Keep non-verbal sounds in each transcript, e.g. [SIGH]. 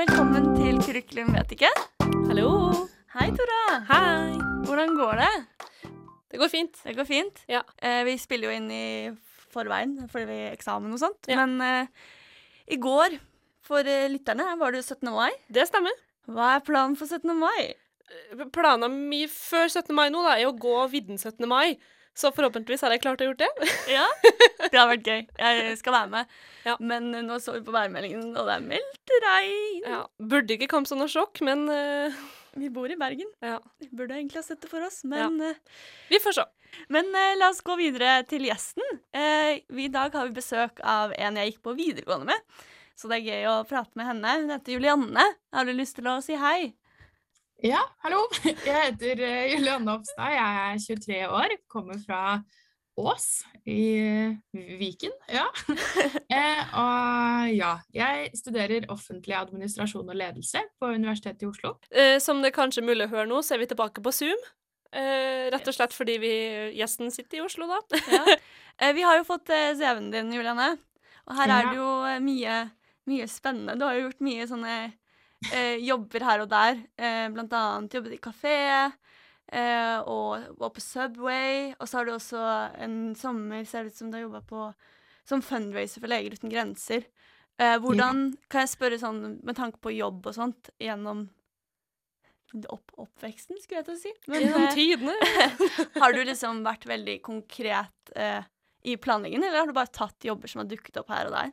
velkommen til Curriculum vet ikke. Hallo. Hei, Tora. Hei. Hvordan går det? Det går fint. Det går fint. Ja. Eh, vi spiller jo inn i forveien fordi vi har eksamen og sånt. Ja. Men eh, i går, for eh, lytterne, var det 17. mai. Det stemmer. Hva er planen for 17. mai? Planen min før 17. mai nå da, er å gå vidden 17. mai. Så forhåpentligvis har jeg klart å gjort det. [LAUGHS] Ja, det har vært gøy. Jeg skal være med. Ja. Men eh, nå så vi på værmeldingen, og det er meldt regn. Ja, Burde ikke komme som noe sjokk, men uh... Vi bor i Bergen. ja. Vi burde egentlig ha sett det for oss, men, uh... Vi får se. men uh, la oss gå videre til gjesten. I dag har vi besøk av en jeg gikk på videregående med. Så det er gøy å prate med henne. Hun heter Julianne. Har du lyst til å si hei? Ja, hallo. [LAUGHS] Jeg heter eh, Julianne Hofstad. Jeg er 23 år, kommer fra Ås i Viken. Ja. [LAUGHS] Eh, og ja, jeg studerer offentlig administrasjon og ledelse på Universitetet i Oslo. Eh, som det kanskje er mulig å høre nå, så er vi tilbake på Zoom. Eh, rett og slett fordi vi, gjesten sitter i Oslo, da. Ja. [LAUGHS] Eh, vi har jo fått eh, CV-en din, Julianne. Og her er det jo eh, mye, mye spennende. Du har jo gjort mye sånne eh, jobber her og der. Eh, blant annet jobbet i kafé. Eh, og var på Subway. Og så har du også en sommer ser det ut som du har jobba på som fundraiser for Leger uten grenser. Eh, hvordan Kan jeg spørre sånn med tanke på jobb og sånt gjennom opp, oppveksten, skulle jeg til å si. Men, Gjennom eh, tidene. [LAUGHS] har du liksom vært veldig konkret eh, i planleggingen, eller har du bare tatt jobber som har dukket opp her og der?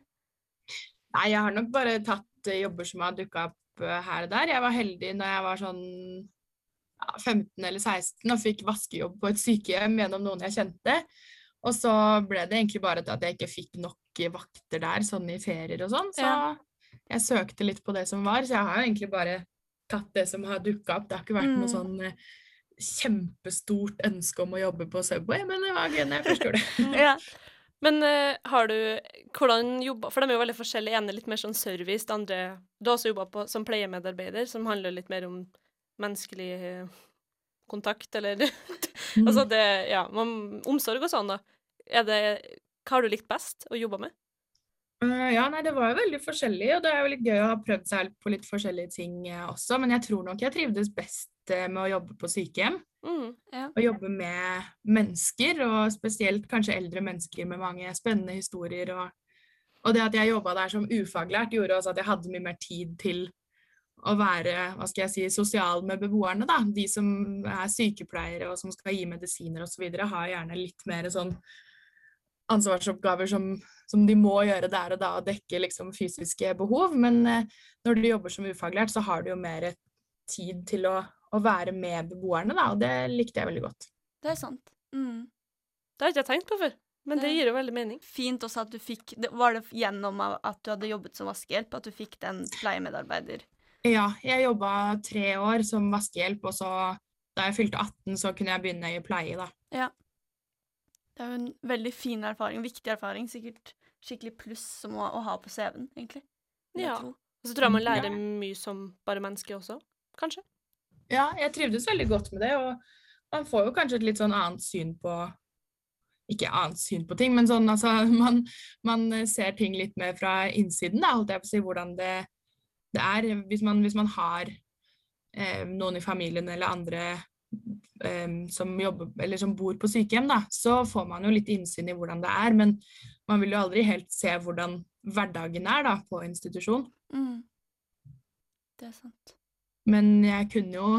Nei, jeg har nok bare tatt jobber som har dukka opp eh, her og der. Jeg var heldig når jeg var sånn ja, 15 eller 16 og fikk vaskejobb på et sykehjem gjennom noen jeg kjente. Og så ble det egentlig bare at jeg ikke fikk nok vakter der, sånn i ferier og sånn. Så Ja. jeg søkte litt på det som var, så jeg har jo egentlig bare tatt det som har dukka opp. Det har ikke vært Mm. noe sånn eh, kjempestort ønske om å jobbe på Subway, men det var gøy når jeg først gjorde det. Ja. [LAUGHS] Men uh, har du Hvordan jobba For de er jo veldig forskjellige. ene litt mer sånn service, det andre Du har også jobba som pleiemedarbeider, som handler litt mer om menneskelig eh, kontakt, eller [LAUGHS] Altså det Ja, man, omsorg og sånn, da. Er det Hva har du likt best å jobbe med? Uh, ja, nei, det var jo veldig forskjellig, og det er jo litt gøy å ha prøvd seg på litt forskjellige ting også, men jeg tror nok jeg trivdes best med å jobbe på sykehjem. Mm. Og jobbe med mennesker, og spesielt kanskje eldre mennesker med mange spennende historier. Og, og det at jeg jobba der som ufaglært, gjorde også at jeg hadde mye mer tid til å være hva skal jeg si, sosial med beboerne. da. De som er sykepleiere og som skal gi medisiner osv., har gjerne litt mer sånn ansvarsoppgaver som, som de må gjøre der og da, og dekke liksom fysiske behov. Men eh, når du jobber som ufaglært, så har du jo mer tid til å, å være med beboerne, da, og det likte jeg veldig godt. Det er sant. Mm. Det har ikke jeg tenkt på før, men det Det- gir jo veldig mening. Fint også at du fikk det, Var det gjennom at du hadde jobbet som vaskehjelp at du fikk den pleiemedarbeider? Ja, jeg jobba tre år som vaskehjelp, og så da jeg fylte 18, så kunne jeg begynne i pleie, da. Ja. Det er jo en veldig fin erfaring, viktig erfaring, sikkert skikkelig pluss som å, å ha på CV-en, egentlig. Ja. Og så tror jeg man Ja. lærer mye som bare menneske også, kanskje. Ja, jeg trivdes veldig godt med det, og man får jo kanskje et litt sånn annet syn på Ikke annet syn på ting, men sånn altså [LAUGHS] Man, man eh, ser ting litt mer fra innsiden, da, holdt jeg på å si, hvordan det, det er. Hvis man, hvis man har eh, noen i familien eller andre eh, som jobber eller som bor på sykehjem, da, så får man jo litt innsyn i hvordan det er, men man vil jo aldri helt se hvordan hverdagen er da, på institusjon. Mm. Det er sant. Men jeg kunne jo,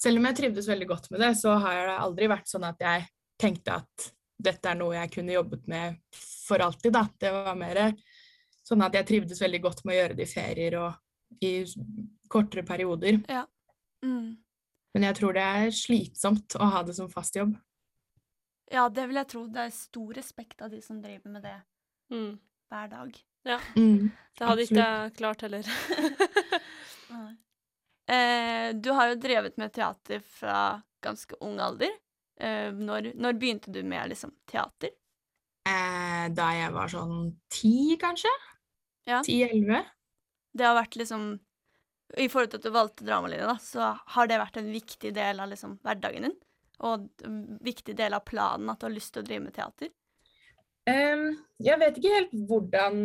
selv om jeg trivdes veldig godt med det, så har det aldri vært sånn at jeg tenkte at dette er noe jeg kunne jobbet med for alltid, da. Det var mer sånn at jeg trivdes veldig godt med å gjøre det i ferier og i kortere perioder. Mm. Men jeg tror det er slitsomt å ha det som fast jobb. Ja, det vil jeg tro. Det er stor respekt av de som driver med det Mm. hver dag. Mm. Det hadde ikke jeg klart heller. [LAUGHS] Eh, du har jo drevet med teater fra ganske ung alder. Eh, når, når begynte du med liksom, teater? Eh, da jeg var sånn ti, kanskje? Ja. Ti-elleve? Det har vært liksom I forhold til at du valgte dramalinja, da, så har det vært en viktig del av liksom, hverdagen din? Og en viktig del av planen at du har lyst til å drive med teater? Um, jeg vet ikke helt hvordan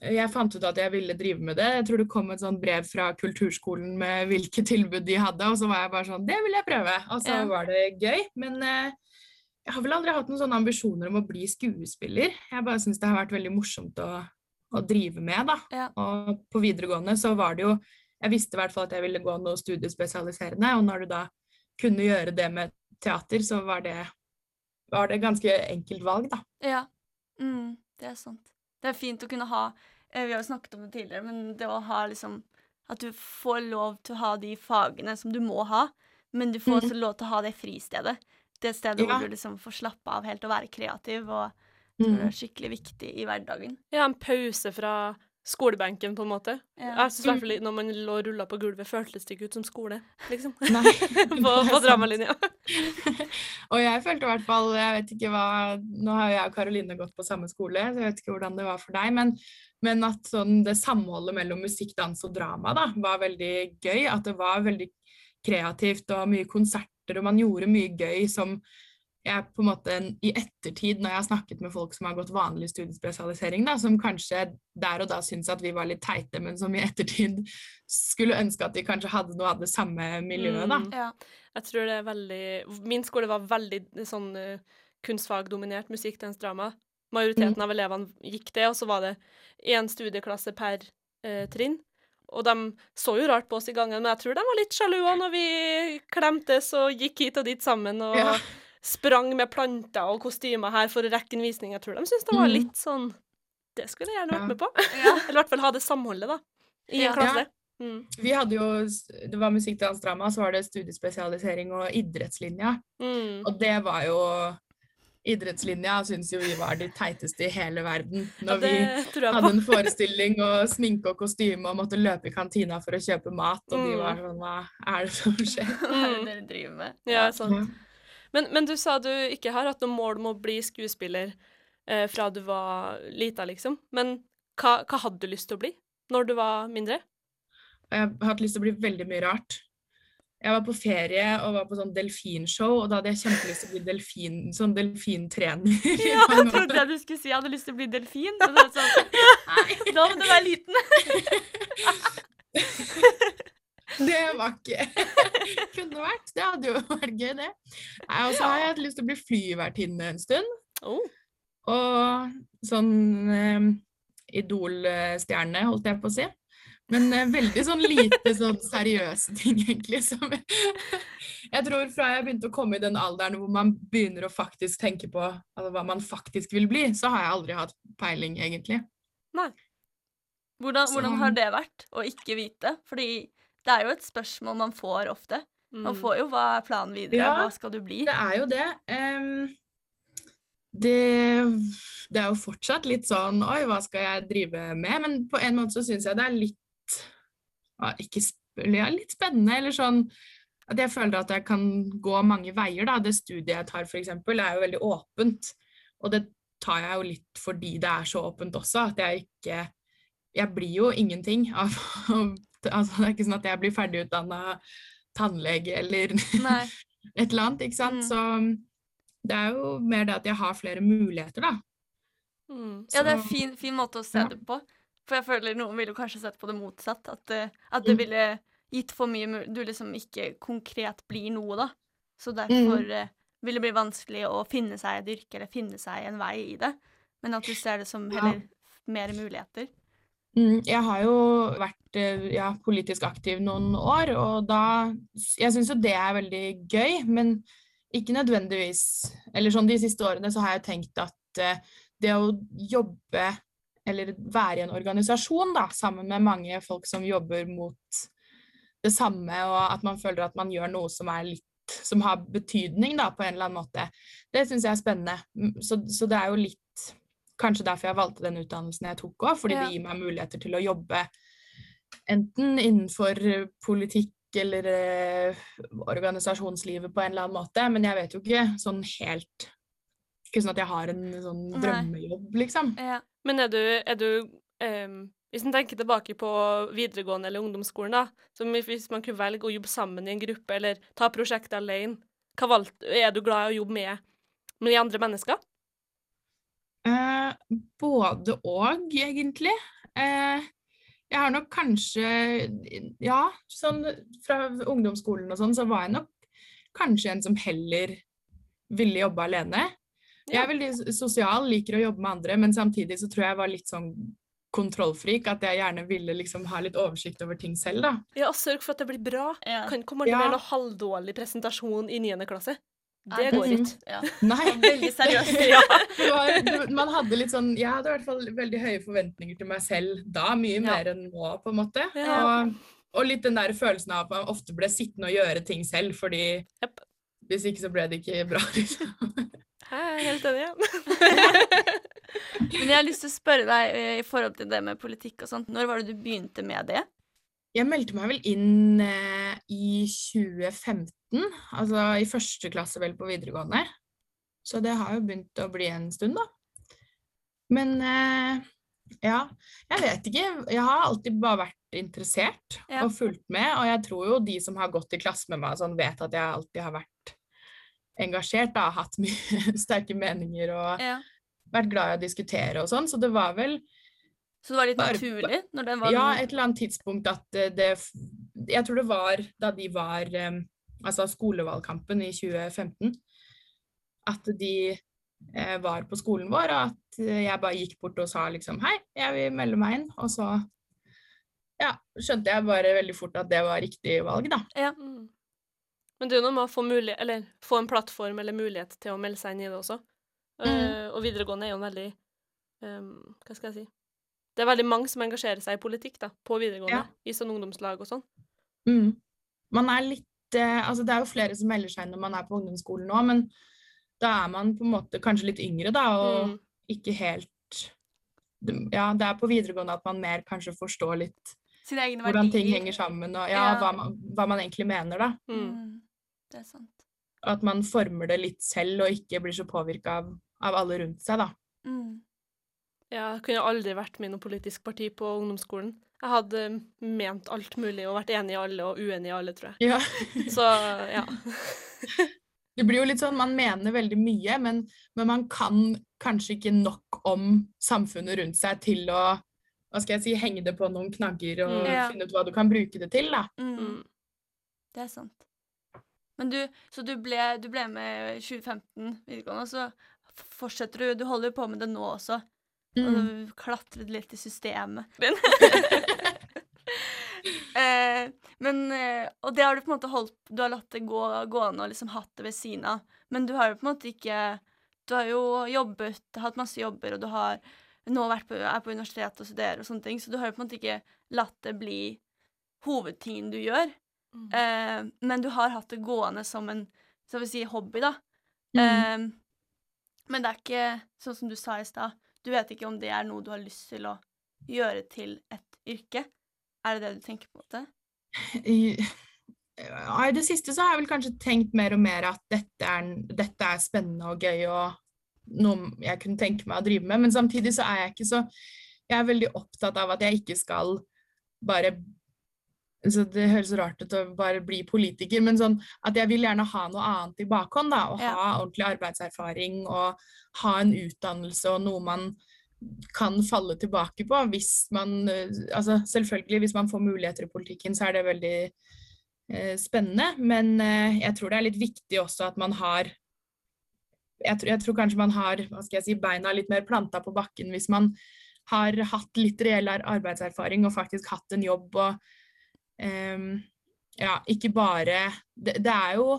jeg fant ut at jeg ville drive med det. Jeg tror det kom et sånt brev fra kulturskolen med hvilke tilbud de hadde, og så var jeg bare sånn Det vil jeg prøve. Og så var det gøy. Men eh, jeg har vel aldri hatt noen sånne ambisjoner om å bli skuespiller. Jeg bare syns det har vært veldig morsomt å, å drive med, da. Ja. Og på videregående så var det jo Jeg visste i hvert fall at jeg ville gå noe studiespesialiserende, og når du da kunne gjøre det med teater, så var det, var det ganske enkelt valg, da. Ja. Mm, det er sant. Det er fint å kunne ha eh, Vi har jo snakket om det tidligere, men det å ha liksom At du får lov til å ha de fagene som du må ha, men du får Mhm. også lov til å ha det fristedet. Det stedet Ja. hvor du liksom får slappe av helt og være kreativ, og jeg det Mm. er skikkelig viktig i hverdagen. Ja, en pause fra skolebenken, på en måte. Ja. Jeg synes mm. når man lå rulla på gulvet, føltes det ikke ut som skole, liksom. [LAUGHS] Nei. [LAUGHS] på, på dramalinja. [LAUGHS] Og jeg følte i hvert fall Jeg vet ikke hva Nå har jeg og Karoline gått på samme skole, så jeg vet ikke hvordan det var for deg. Men, men at sånn det samholdet mellom musikk, dans og drama da, var veldig gøy. At det var veldig kreativt og mye konserter, og man gjorde mye gøy som jeg på en måte i ettertid, når jeg har snakket med folk som har gått vanlig studiespesialisering, da, som kanskje der og da syntes at vi var litt teite, men som i ettertid skulle ønske at de kanskje hadde noe av det samme miljøet, da. Mm. Ja. Jeg tror det er veldig Min skole var veldig sånn uh, kunstfagdominert, musikk, dans, drama. Majoriteten av elevene gikk det, og så var det én studieklasse per eh, trinn. Og de så jo rart på oss i gangen, men jeg tror de var litt sjalu når vi klemtes og gikk hit og dit sammen og Ja. Sprang med planter og kostymer her for å rekke en visning. Jeg tror de syntes det var Mhm. litt sånn Det skulle jeg gjerne vært med på. Ja. [LAUGHS] Eller i hvert fall ha det samholdet, da. I Ja. en klasse. Mm. Vi hadde jo, det var musikk, dans, drama, så var det studiespesialisering og idrettslinja. Mm. Og det var jo Idrettslinja syns jo vi var de teiteste i hele verden. Når ja, vi hadde en forestilling og sminke og kostyme og måtte løpe i kantina for å kjøpe mat, og de Mm. var sånn Hva er det som skjer? Hva er det Mm. dere driver med? Ja, sant. Men, men du sa du ikke har hatt noe mål om å bli skuespiller eh, fra du var lita, liksom. Men hva, hva hadde du lyst til å bli når du var mindre? Jeg har hatt lyst til å bli veldig mye rart. Jeg var på ferie og var på sånn delfinshow, og da hadde jeg kjempelyst til å bli delfin, sånn delfintrener. [LAUGHS] Ja, jeg trodde jeg du skulle si jeg hadde lyst til å bli delfin. Sånn, [LAUGHS] da må du være liten. [LAUGHS] [LAUGHS] Det var ikke [LAUGHS] Kunne vært. Det hadde jo [LAUGHS] vært gøy, det. Nei, Og så har jeg hatt lyst til å bli flyvertinne en stund. Oh. Og sånn eh, Idol-stjerne, holdt jeg på å si. Men eh, veldig sånn lite sånn seriøse ting, egentlig. Som jeg tror fra jeg begynte å komme i den alderen hvor man begynner å faktisk tenke på altså, hva man faktisk vil bli, så har jeg aldri hatt peiling, egentlig. Hvordan, hvordan har det vært å ikke vite? Fordi det er jo et spørsmål man får ofte. Man Mm. får jo hva er planen videre, Ja, hva skal du bli? Det er jo det. Um, det, det er jo fortsatt litt sånn Oi, hva skal jeg drive med? Men på en måte så syns jeg det er litt ja, ikke ja, litt spennende, eller sånn at jeg føler at jeg kan gå mange veier. da. Det studiet jeg tar, f.eks., er jo veldig åpent. Og det tar jeg jo litt fordi det er så åpent også, at jeg ikke Jeg blir jo ingenting av [LAUGHS] altså, Det er ikke sånn at jeg blir ferdigutdanna tannlege eller Nei. [LAUGHS] et eller annet, ikke sant. Mm. Så det er jo mer det at jeg har flere muligheter, da. Mm. Ja, det er en fin, fin måte å se ja. det på. For jeg føler noen ville kanskje sett på det motsatt. At, det- at det Mm. ville gitt for mye Du liksom ikke konkret blir noe, da. Så derfor Mm. eh, vil det bli vanskelig å finne seg et yrke eller finne seg en vei i det. Men at du ser det som Ja. heller mer muligheter. Mm, Jeg har jo vært eh, ja, politisk aktiv noen år, og da Jeg syns jo det er veldig gøy, men ikke nødvendigvis Eller sånn de siste årene så har jeg tenkt at eh, det å jobbe eller være i en organisasjon da, sammen med mange folk som jobber mot det samme, og at man føler at man gjør noe som er litt som har betydning da, på en eller annen måte. Det syns jeg er spennende. Mm, Så, så det er jo litt kanskje derfor jeg valgte den utdannelsen jeg tok òg, fordi Ja. det gir meg muligheter til å jobbe enten innenfor politikk eller eh, organisasjonslivet på en eller annen måte, men jeg vet jo ikke sånn helt Ikke sånn at jeg har en sånn drømmejobb, liksom. Ja. Men er du, er du um, Hvis en tenker tilbake på videregående eller ungdomsskolen, da, som hvis man kunne velge å jobbe sammen i en gruppe eller ta prosjektet alene, hva valgte, er du glad i å jobbe med, med de andre mennesker? Eh, både og, egentlig. Eh, jeg har nok kanskje Ja, sånn fra ungdomsskolen og sånn, så var jeg nok kanskje en som heller ville jobbe alene. Jeg er veldig sosial, liker å jobbe med andre, men samtidig så tror jeg jeg var litt sånn kontrollfrik, at jeg gjerne ville liksom ha litt oversikt over ting selv, da. Ja, sørg for at det blir bra. Ja. Kan komme Ja. med noe halvdårlig presentasjon i 9. klasse. Det går ikke. Ja. [LAUGHS] Nei. [LAUGHS] Veldig seriøst. [LAUGHS] Ja. det var, man hadde litt sånn Jeg hadde i hvert fall veldig høye forventninger til meg selv da, mye mer enn nå, på en måte. Og, og litt den der følelsen av at man ofte ble sittende og gjøre ting selv, fordi yep. hvis ikke så ble det ikke bra, liksom. Jeg er helt enig. Ja. Men jeg har lyst til å spørre deg eh, i forhold til det med politikk og sånt. Når var det du begynte med det? Jeg meldte meg vel inn eh, i 2015, altså i første klasse vel på videregående. Så det har jo begynt å bli en stund, da. Men eh, ja, jeg vet ikke. Jeg har alltid bare vært interessert Ja. og fulgt med, og jeg tror jo de som har gått i klasse med meg, sånn, vet at jeg alltid har vært engasjert, da, hatt mye [LAUGHS] sterke meninger og Ja. vært glad i å diskutere og sånn, så det var vel Så det var litt naturlig? Når den var ja, et eller annet tidspunkt at eh, det Jeg tror det var da de var eh, Altså skolevalgkampen i 2015. At de eh, var på skolen vår, og at eh, jeg bare gikk bort og sa liksom Hei, jeg vil melde meg inn. Og så ja, skjønte jeg bare veldig fort at det var riktig valg, da. Ja. Men det er jo noe med å få, mulighet, eller, få en plattform eller mulighet til å melde seg inn i det også. Eh, og videregående er jo en veldig um, Hva skal jeg si Det er veldig mange som engasjerer seg i politikk da, på videregående. Ja. I sånn ungdomslag og sånn. Mm. Man er litt Altså det er jo flere som melder seg inn når man er på ungdomsskolen nå, men da er man på en måte kanskje litt yngre, da, og Mm. ikke helt Ja, det er på videregående at man mer kanskje forstår litt hvordan ting henger sammen, og ja, Ja. Hva, man, hva man egentlig mener, da. Mm. Mm. Det er sant. At man former det litt selv, og ikke blir så påvirka av, av alle rundt seg, da. Mm. Ja, jeg kunne aldri vært med i noe politisk parti på ungdomsskolen. Jeg hadde ment alt mulig og vært enig i alle og uenig i alle, tror jeg. Ja. Så ja. [LAUGHS] Det blir jo litt sånn, man mener veldig mye, men, men man kan kanskje ikke nok om samfunnet rundt seg til å hva skal jeg si, henge det på noen knagger og Mm. Ja. finne ut hva du kan bruke det til, da. Mm. Mm. Det er sant. Men du, så du ble, du ble med i 2015 videregående, og så fortsetter du Du holder jo på med det nå også. Mm. Og klatret litt i systemet. [LAUGHS] [LAUGHS] eh, men eh, Og det har du på en måte holdt Du har latt det gå gående og liksom hatt det ved siden av. Men du har jo på en måte ikke Du har jo jobbet, hatt masse jobber, og du har nå vært på, er på universitetet og studerer og sånne ting, så du har jo på en måte ikke latt det bli hovedtingen du gjør. Mm. Eh, men du har hatt det gående som en så vil si, hobby, da. Mm. Eh, men det er ikke sånn som du sa i stad. Du vet ikke om det er noe du har lyst til å gjøre til et yrke. Er det det du tenker på? Det? [LAUGHS] I, det siste så har jeg vel kanskje tenkt mer og mer at dette er, dette er spennende og gøy og noe jeg kunne tenke meg å drive med, men samtidig så er jeg ikke så Jeg er veldig opptatt av at jeg ikke skal bare så Det høres rart ut å bare bli politiker, men sånn at jeg vil gjerne ha noe annet i bakhånd. da, Og Ja. ha ordentlig arbeidserfaring og ha en utdannelse og noe man kan falle tilbake på hvis man eh, altså Selvfølgelig, hvis man får muligheter i politikken, så er det veldig eh, spennende. Men eh, jeg tror det er litt viktig også at man har jeg tror, jeg tror kanskje man har hva skal jeg si, beina litt mer planta på bakken hvis man har hatt litt reell arbeidserfaring og faktisk hatt en jobb og ja, ikke bare det, det er jo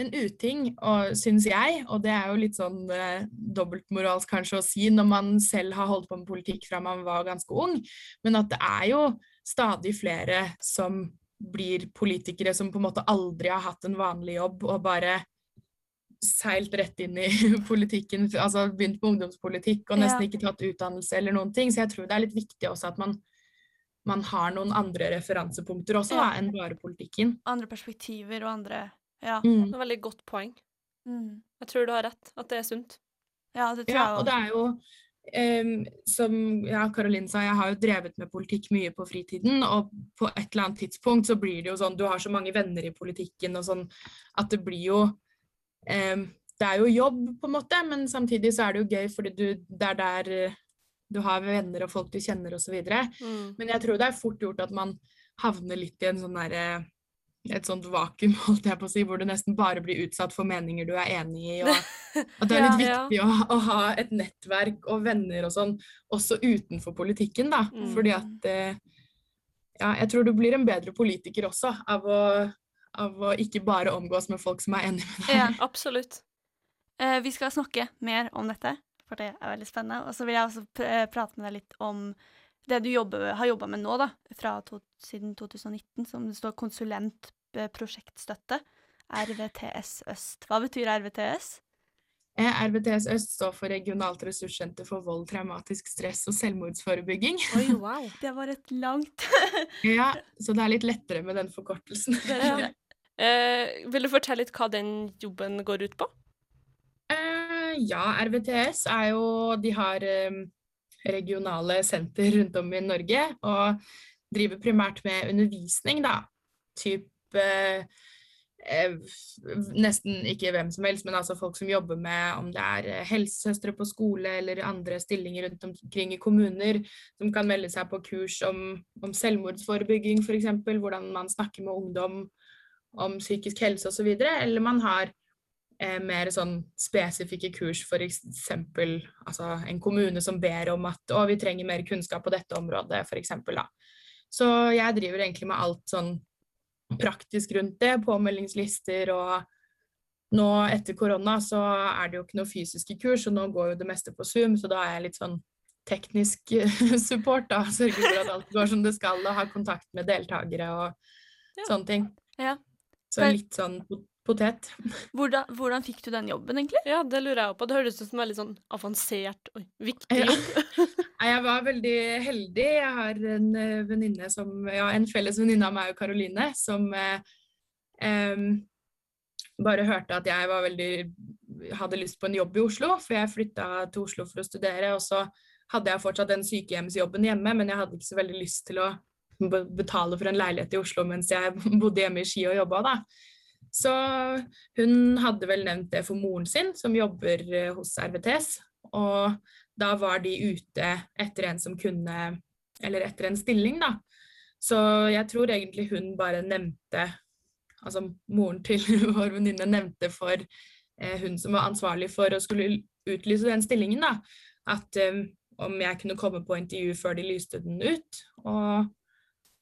en uting, og, syns jeg, og det er jo litt sånn eh, dobbeltmoralsk kanskje å si når man selv har holdt på med politikk fra man var ganske ung, men at det er jo stadig flere som blir politikere som på en måte aldri har hatt en vanlig jobb og bare seilt rett inn i [LAUGHS] politikken, altså begynt på ungdomspolitikk og nesten Ja. ikke tatt utdannelse eller noen ting. Så jeg tror det er litt viktig også at man, man har noen andre referansepunkter også da, enn bare politikken. Andre perspektiver og andre Ja. Mm. Det er et veldig godt poeng. Mm. Jeg tror du har rett, at det er sunt. Ja, det tror Ja, jeg og det er jo Um, som ja, Caroline sa, jeg har jo drevet med politikk mye på fritiden, og på et eller annet tidspunkt så blir det jo sånn Du har så mange venner i politikken og sånn at det blir jo um, Det er jo jobb, på en måte, men samtidig så er det jo gøy fordi du Det er der du har venner og folk du kjenner osv. Mm. Men jeg tror det er fort gjort at man havner litt i en sånn der, et sånt vakuum, [LAUGHS] holdt jeg på å si, hvor du nesten bare blir utsatt for meninger du er enig i. Og [LAUGHS] at det er litt Ja. viktig å, å ha et nettverk og venner og sånn, også utenfor politikken, da. Mm. Fordi at eh, Ja, jeg tror du blir en bedre politiker også av å, av å ikke bare omgås med folk som er enig med deg. Ja. Absolutt. Eh, vi skal snakke mer om dette, for det er veldig spennende. Og så vil jeg også pr eh, prate med deg litt om det du jobber, har jobba med nå, da, fra to, siden 2019, som det står konsulent eh, prosjektstøtte. RVTS Øst. Hva betyr RVTS? Eh, RVTS Øst står for Regionalt ressurssenter for vold, traumatisk stress og selvmordsforebygging. Oi, wow. [LAUGHS] Det var et langt [LAUGHS] Ja, Så det er litt lettere med den forkortelsen. Ja. [LAUGHS] Eh, vil du fortelle litt hva den jobben går ut på? Ja, RVTS er jo De har eh, regionale senter rundt om i Norge og driver primært med undervisning, da. Typ eh, eh, nesten ikke hvem som helst, men altså folk som jobber med om det er eh, helsesøstre på skole eller andre stillinger rundt omkring i kommuner, som kan melde seg på kurs om, om selvmordsforebygging f.eks., hvordan man snakker med ungdom om psykisk helse osv., eller man har eh, mer sånn spesifikke kurs, f.eks. Altså en kommune som ber om at å, vi trenger mer kunnskap på dette området, f.eks. Så jeg driver egentlig med alt sånn praktisk rundt det, påmeldingslister og nå etter korona så er det jo ikke noe fysiske kurs, og nå går jo det meste på Zoom, så da er jeg litt sånn teknisk [LAUGHS] support, da. Sørger for at alt går som det skal, og har kontakt med deltakere og Ja. sånne ting. Ja. Så litt sånn potet. [LAUGHS] Hvordan, hvordan fikk du den jobben, egentlig? Ja, det lurer jeg på. Det høres ut som veldig sånn avansert og viktig jobb. [LAUGHS] Ja. Jeg var veldig heldig. Jeg har en eh, venninne som Ja, en felles venninne av meg og Karoline som eh, eh, bare hørte at jeg var veldig hadde lyst på en jobb i Oslo, for jeg flytta til Oslo for å studere. Og så hadde jeg fortsatt den sykehjemsjobben hjemme, men jeg hadde ikke så veldig lyst til å betale for en leilighet i Oslo mens jeg [LAUGHS] bodde hjemme i Ski og jobba, da. Så hun hadde vel nevnt det for moren sin, som jobber eh, hos RVTS. Og da var de ute etter en som kunne Eller etter en stilling, da. Så jeg tror egentlig hun bare nevnte Altså moren til [LAUGHS] vår venninne nevnte for eh, hun som var ansvarlig for å skulle utlyse den stillingen, da, at eh, om jeg kunne komme på intervju før de lyste den ut. Og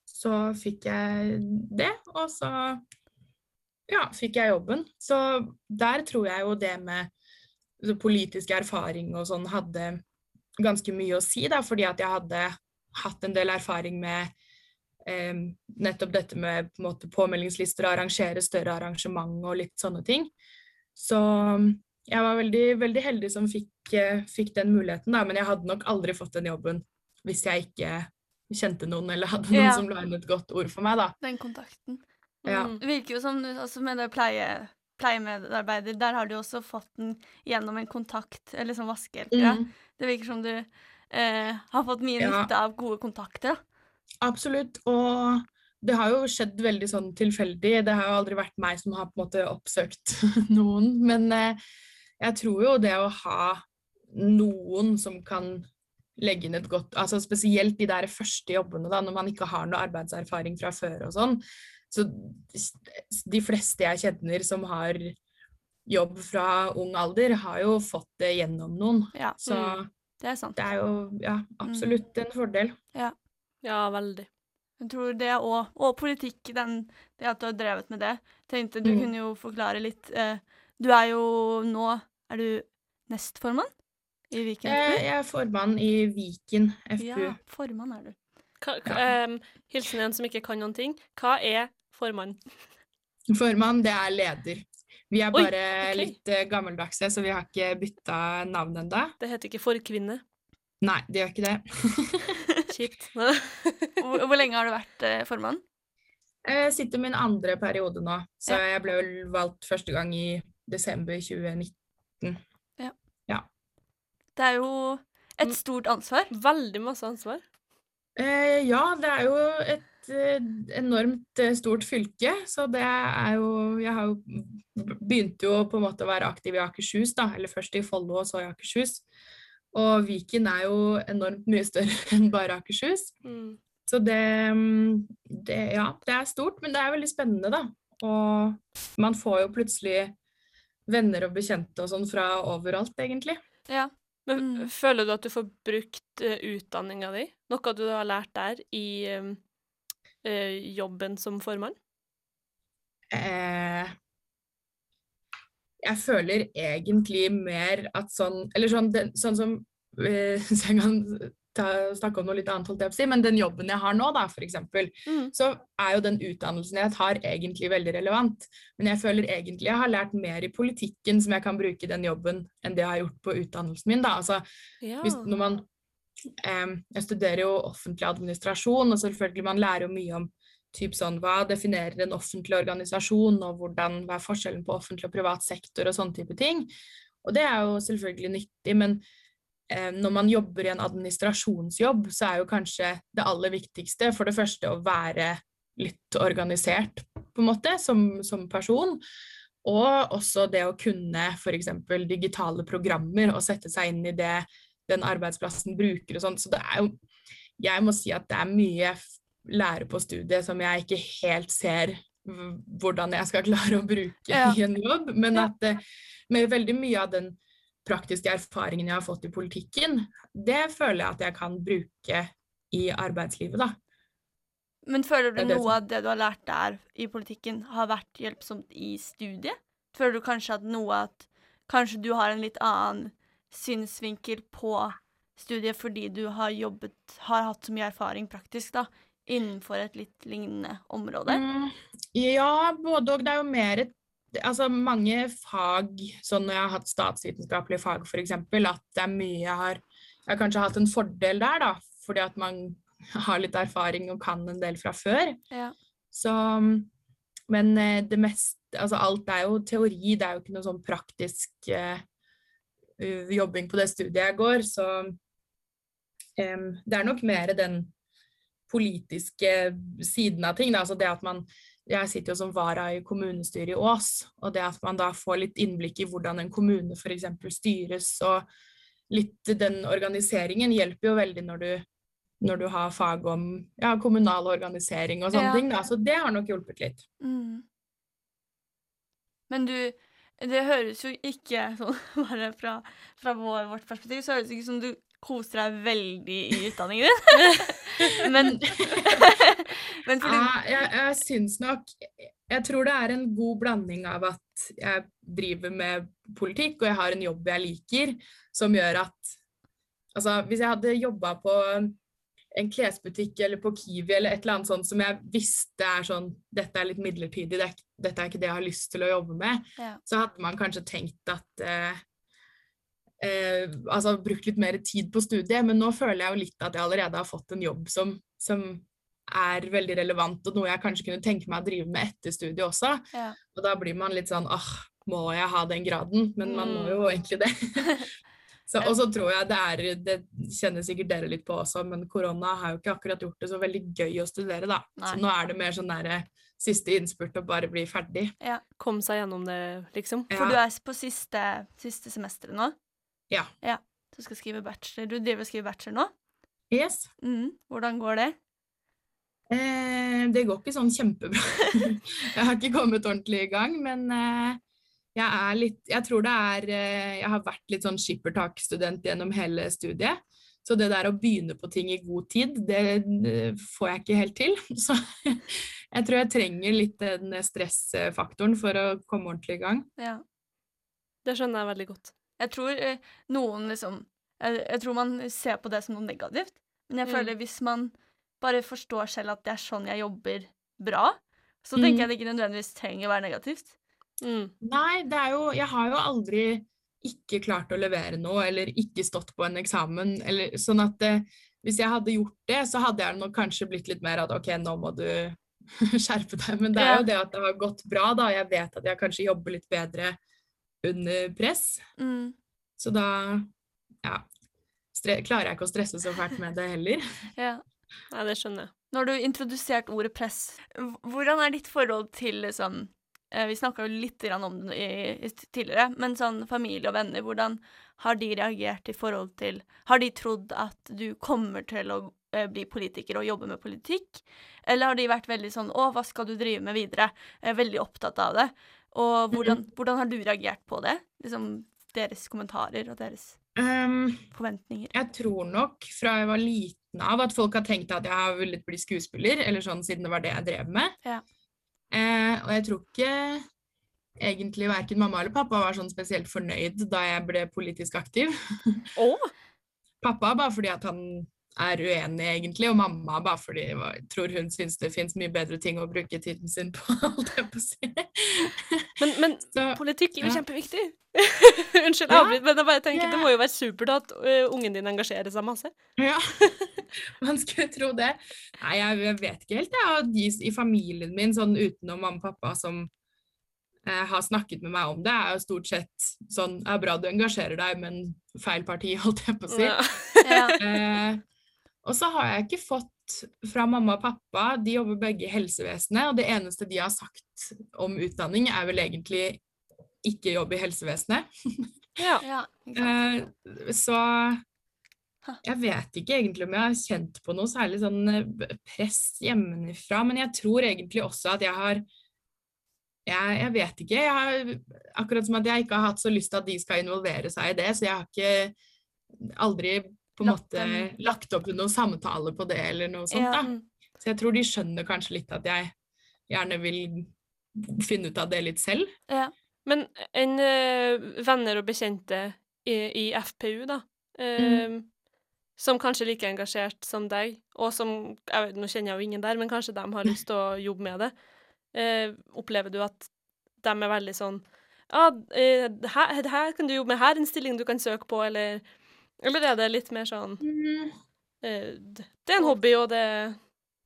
så fikk jeg det, og så ja, fikk jeg jobben. Så der tror jeg jo det med politisk erfaring og sånn hadde ganske mye å si, da, fordi at jeg hadde hatt en del erfaring med eh, nettopp dette med på måte, påmeldingslister og arrangere større arrangement og litt sånne ting. Så jeg var veldig, veldig heldig som fikk, eh, fikk den muligheten, da, men jeg hadde nok aldri fått den jobben hvis jeg ikke kjente noen eller hadde noen Ja. som la inn et godt ord for meg, da. Den kontakten. Ja. Mm. Det virker jo som også med det pleie, pleiemedarbeider, der har du også fått den gjennom en kontakt, eller som vaskehjelpere. Mm. Det virker som du eh, har fått mye Ja. nytte av gode kontakter. Absolutt. Og det har jo skjedd veldig sånn tilfeldig. Det har jo aldri vært meg som har på en måte oppsøkt [LAUGHS] noen. Men eh, jeg tror jo det å ha noen som kan legge inn et godt altså Spesielt de der første jobbene, da, når man ikke har noe arbeidserfaring fra før og sånn. Så de fleste jeg kjenner som har jobb fra ung alder, har jo fått det gjennom noen. Ja, Så det er sant. det er jo ja, absolutt en fordel. Ja, veldig. Jeg tror det òg, og politikk, den, det at du har drevet med det. Tenkte Du Mm. kunne jo forklare litt. Eh, du er jo nå Er du nestformann i Viken FU? FPU? jeg er formann i Viken FPU. Ja, formann er du. Hva, hva, um, hilsen en som ikke kan noen ting. Hva er formann? Formann, det er leder. Vi er Oi, bare litt eh, gammeldagse, så vi har ikke bytta navn ennå. Det heter ikke forkvinne. Nei, det gjør ikke det. [LAUGHS] Kjipt. Hvor, hvor lenge har du vært eh, formann? Jeg sitter min andre periode nå, så jeg ble vel valgt første gang i desember 2019. Ja. Det er jo et Mm. stort ansvar. Veldig masse ansvar. Eh, ja, det er jo et eh, enormt eh, stort fylke, så det er jo Jeg har jo begynte jo på en måte å være aktiv i Akershus, da. Eller først i Follo og så i Akershus. Og Viken er jo enormt mye større [LAUGHS] enn bare Akershus. Mm. Så det, mm, det Ja, det er stort, men det er veldig spennende, da. Og man får jo plutselig venner og bekjente og sånn fra overalt, egentlig. Ja. Men Mm. føler du at du får brukt uh, utdanninga di, noe du har lært der, i um, eh, jobben som formann? Eh, jeg føler egentlig mer at sånn Eller sånn, den, sånn som eh, [LAUGHS] Så jeg kan ta, snakke om noe litt annet, holdt jeg på å si, men den jobben jeg har nå, da, eksempel, Mm. så er jo den utdannelsen jeg tar, egentlig veldig relevant. Men jeg føler egentlig jeg har lært mer i politikken som jeg kan bruke i den jobben, enn det jeg har gjort på utdannelsen min. da, altså Ja. hvis, når man Jeg studerer jo offentlig administrasjon, og selvfølgelig man lærer jo mye om typ sånn, hva definerer en offentlig organisasjon, og hvordan, hva er forskjellen på offentlig og privat sektor, og sånne type ting. Og det er jo selvfølgelig nyttig, men eh, når man jobber i en administrasjonsjobb, så er jo kanskje det aller viktigste for det første å være litt organisert, på en måte, som, som person. Og også det å kunne f.eks. digitale programmer og sette seg inn i det den arbeidsplassen bruker og sånn. Så det er jo Jeg må si at det er mye jeg lærer på studiet som jeg ikke helt ser hvordan jeg skal [LAUGHS] klare å bruke Ja. i en jobb, men at eh, med veldig mye av den praktiske erfaringen jeg har fått i politikken, det føler jeg at jeg kan bruke i arbeidslivet, da. Men føler du noe av det du har lært der i politikken, har vært hjelpsomt i studiet? Føler du kanskje at noe at Kanskje du har en litt annen synsvinkel på studiet fordi du har jobbet Har hatt så mye erfaring praktisk, da, innenfor et litt lignende område? Mm, ja, både og. Det er jo mer et Altså mange fag, sånn når jeg har hatt statsvitenskapelige fag f.eks., at det er mye jeg har Jeg har kanskje hatt en fordel der, da, fordi at man [LAUGHS] har litt erfaring og kan en del fra før. Ja. Så Men eh, det meste Altså alt er jo teori, det er jo ikke noe sånn praktisk eh, jobbing på det studiet jeg går, så um, det er nok mer den politiske siden av ting. Da. Altså det at man Jeg sitter jo som vara i kommunestyret i Ås, og det at man da får litt innblikk i hvordan en kommune f.eks. styres, og litt den organiseringen hjelper jo veldig når du når du har fag om ja, kommunal organisering og sånne Ja. ting. Da. Så det har nok hjulpet litt. Mm. Men du Det høres jo ikke sånn [LAUGHS] Bare fra, fra vår, vårt perspektiv så høres det ikke som du koser deg veldig i utdanningen din. [LAUGHS] men [LAUGHS] Men fordi Ja, jeg, jeg syns nok Jeg tror det er en god blanding av at jeg driver med politikk, og jeg har en jobb jeg liker, som gjør at Altså, hvis jeg hadde jobba på en klesbutikk eller på Kiwi eller et eller annet sånt som jeg visste er sånn Dette er litt midlertidig, det er, dette er ikke det jeg har lyst til å jobbe med, Ja. så hadde man kanskje tenkt at eh, eh, Altså brukt litt mer tid på studiet, men nå føler jeg jo litt at jeg allerede har fått en jobb som, som er veldig relevant, og noe jeg kanskje kunne tenke meg å drive med etter studiet også. Ja. Og da blir man litt sånn åh, må jeg ha den graden? Men man må jo egentlig det. [LAUGHS] så, og så tror jeg det er Det kjenner sikkert dere litt på også, men korona har jo ikke akkurat gjort det så veldig gøy å studere, da. Nei. Så nå er det mer sånn derre siste innspurt og bare bli ferdig. Kom seg gjennom det, liksom. For Ja. du er på siste, siste semesteret nå? Ja. ja. Du skal skrive bachelor. Du driver og skriver bachelor nå? Yes. Mm. Hvordan går det? Eh, det går ikke sånn kjempebra. [LAUGHS] jeg har ikke kommet ordentlig i gang, men eh, jeg er litt Jeg tror det er eh, Jeg har vært litt sånn skippertakstudent gjennom hele studiet. Så det der å begynne på ting i god tid, det, får jeg ikke helt til. [LAUGHS] Så jeg tror jeg trenger litt den stressfaktoren for å komme ordentlig i gang. Ja. Det skjønner jeg veldig godt. Jeg tror eh, noen liksom jeg, jeg tror man ser på det som noe negativt, men jeg Mm. føler hvis man bare forstår selv at det er sånn jeg jobber bra, så Mm. tenker jeg det ikke nødvendigvis trenger å være negativt. Mm. Nei, det er jo Jeg har jo aldri ikke klart å levere noe, eller ikke stått på en eksamen, eller sånn at eh, hvis jeg hadde gjort det, så hadde jeg nok kanskje blitt litt mer at OK, nå må du [LAUGHS] skjerpe deg. Men det er jo det at det har gått bra, da. Jeg vet at jeg kanskje jobber litt bedre under press. Mm. Så da ja, klarer jeg ikke å stresse så fælt med det heller. [LAUGHS] Ja. Nei, det skjønner jeg. Nå har du introdusert ordet press. Hvordan er ditt forhold til liksom, eh, Vi snakka jo litt om det i, i tidligere, men sånn familie og venner, hvordan har de reagert i forhold til Har de trodd at du kommer til å eh, bli politiker og jobbe med politikk, eller har de vært veldig sånn Å, hva skal du drive med videre? Jeg er veldig opptatt av det. Og hvordan, hvordan har du reagert på det? Liksom deres kommentarer og deres Um, forventninger. jeg tror nok fra jeg var liten av at folk har tenkt at jeg har villet bli skuespiller, eller sånn siden det var det jeg drev med. Ja. Eh, og jeg tror ikke egentlig verken mamma eller pappa var sånn spesielt fornøyd da jeg ble politisk aktiv. Oh. Pappa bare fordi at han er uenig, egentlig, og mamma bare fordi jeg tror hun syns det fins mye bedre ting å bruke tiden sin på, [LAUGHS] holdt jeg på å si. Men, men [LAUGHS] Så politikk er jo Ja. kjempeviktig. [LAUGHS] Unnskyld, Ja. avbryt, men jeg bare tenker Ja. det må jo være supert at ø, ungen din engasjerer seg masse. Ja, man skulle tro det. Nei, jeg, jeg vet ikke helt. Jeg de i familien min, sånn utenom mamma og pappa, som eh, har snakket med meg om det, er jo stort sett sånn Det er bra du engasjerer deg, men feil parti, holdt jeg på å si. Ja. Og så har jeg ikke fått fra mamma og pappa, de jobber begge i helsevesenet, og det eneste de har sagt om utdanning, er vel egentlig ikke jobb i helsevesenet. [LAUGHS] ja. ja uh. Eh, så jeg vet ikke egentlig om jeg har kjent på noe særlig sånn eh, press hjemmefra, men jeg tror egentlig også at jeg har jeg, jeg vet ikke. Jeg har, akkurat som at jeg ikke har hatt så lyst til at de skal involvere seg i det, så jeg har ikke aldri på en måte lagt opp til noen samtale på det eller noe sånt. Da. mm. Så jeg tror de skjønner kanskje litt at jeg gjerne vil finne ut av det litt selv. ja. Men en ø, venner og bekjente i, i FPU, da, ø, som kanskje er like engasjert som deg, og som jeg vet, Nå kjenner jeg jo ingen der, men kanskje de har lyst til å [LAUGHS] jobbe med det. Eh, opplever du at de er veldig sånn Ja, eh, her, her kan du jobbe med, her er en stilling du kan søke på, eller Eller er det litt mer sånn mm. Det er en hobby, og det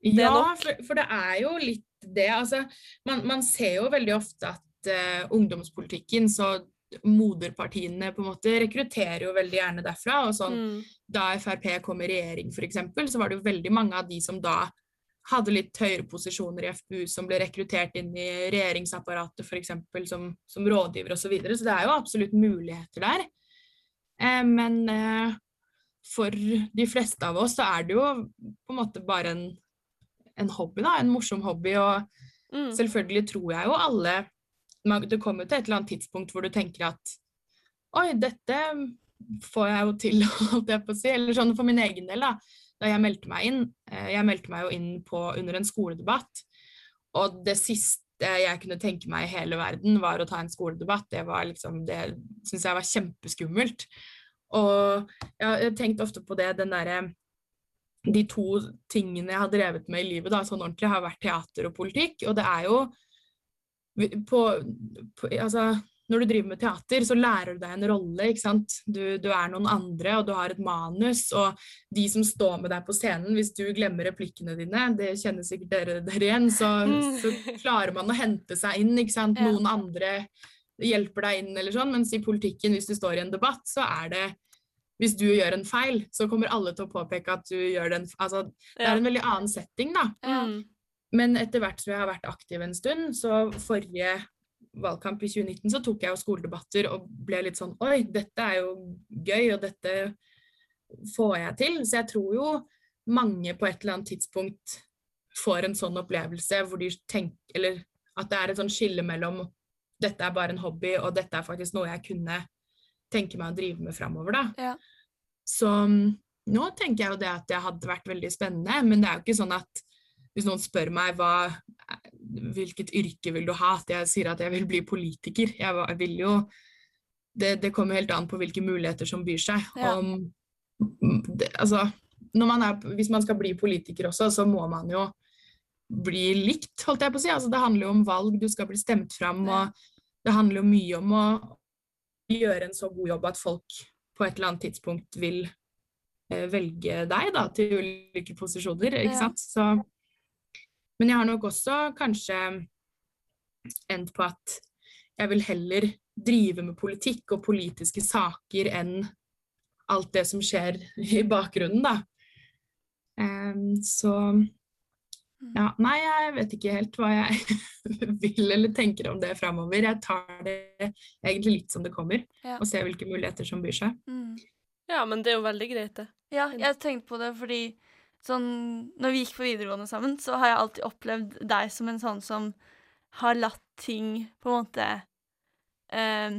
Det er Ja, nok. for, for det er jo litt det. Altså, man, man ser jo veldig ofte at uh, ungdomspolitikken, så moderpartiene på en måte rekrutterer jo veldig gjerne derfra. Og sånn, mm, da Frp kom i regjering f.eks., så var det jo veldig mange av de som da hadde litt høyere posisjoner i FPU, som ble rekruttert inn i regjeringsapparatet f.eks. Som, som rådgiver osv. Så, videre. så det er jo absolutt muligheter der. Eh, men eh, for de fleste av oss så er det jo på en måte bare en, en hobby, da. En morsom hobby. Og mm, selvfølgelig tror jeg jo alle man, Det kommer jo til et eller annet tidspunkt hvor du tenker at Oi, dette får jeg jo til, [LAUGHS] holdt jeg på å si. Eller sånn for min egen del, da. Da jeg meldte meg inn. eh, Jeg meldte meg jo inn på, under en skoledebatt. Og det siste jeg kunne tenke meg i hele verden, var å ta en skoledebatt. Det var liksom, det syns jeg var kjempeskummelt. Og jeg har tenkt ofte på det, den derre De to tingene jeg har drevet med i livet, da, sånn ordentlig, har vært teater og politikk. Og det er jo på, på Altså, når du driver med teater, så lærer du deg en rolle, ikke sant. Du, du er noen andre, og du har et manus. Og de som står med deg på scenen, hvis du glemmer replikkene dine, det kjenner sikkert dere, dere igjen, så, så [LAUGHS] klarer man å hente seg inn, ikke sant. Noen andre hjelper deg inn, eller sånn. Mens i politikken, hvis du står i en debatt, så er det hvis du gjør en feil, så kommer alle til å påpeke at du gjør den Altså, det er en veldig annen setting, da. Mm, Men etter hvert som jeg har vært aktiv en stund, så forrige valgkamp i 2019 så tok jeg jo skoledebatter og ble litt sånn Oi, dette er jo gøy, og dette får jeg til. Så jeg tror jo mange på et eller annet tidspunkt får en sånn opplevelse hvor de tenker Eller at det er et sånn skille mellom dette er bare en hobby, og dette er faktisk noe jeg kunne tenke meg å drive med framover, da. Ja. Så mm, nå tenker jeg jo det at det hadde vært veldig spennende, men det er jo ikke sånn at hvis noen spør meg hva, hvilket yrke vil du ha, at jeg sier at jeg vil bli politiker. Jeg vil jo Det, det kommer helt an på hvilke muligheter som byr seg. Ja. Om, det, altså, man er, hvis man skal bli politiker også, så må man jo bli likt, holdt jeg på å si. Altså, det handler jo om valg, du skal bli stemt fram, Ja. og det handler jo mye om å gjøre en så god jobb at folk på et eller annet tidspunkt vil eh, velge deg da, til ulike posisjoner, ikke Ja. sant. Så, men jeg har nok også kanskje endt på at jeg vil heller drive med politikk og politiske saker enn alt det som skjer i bakgrunnen, da. Um, så Ja, nei, jeg vet ikke helt hva jeg [LAUGHS] vil eller tenker om det framover. Jeg tar det egentlig litt som det kommer, Ja. og ser hvilke muligheter som byr seg. Mm. Ja, men det er jo veldig greit, det. Ja, jeg tenkte på det fordi sånn Når vi gikk på videregående sammen, så har jeg alltid opplevd deg som en sånn som har latt ting på en måte eh,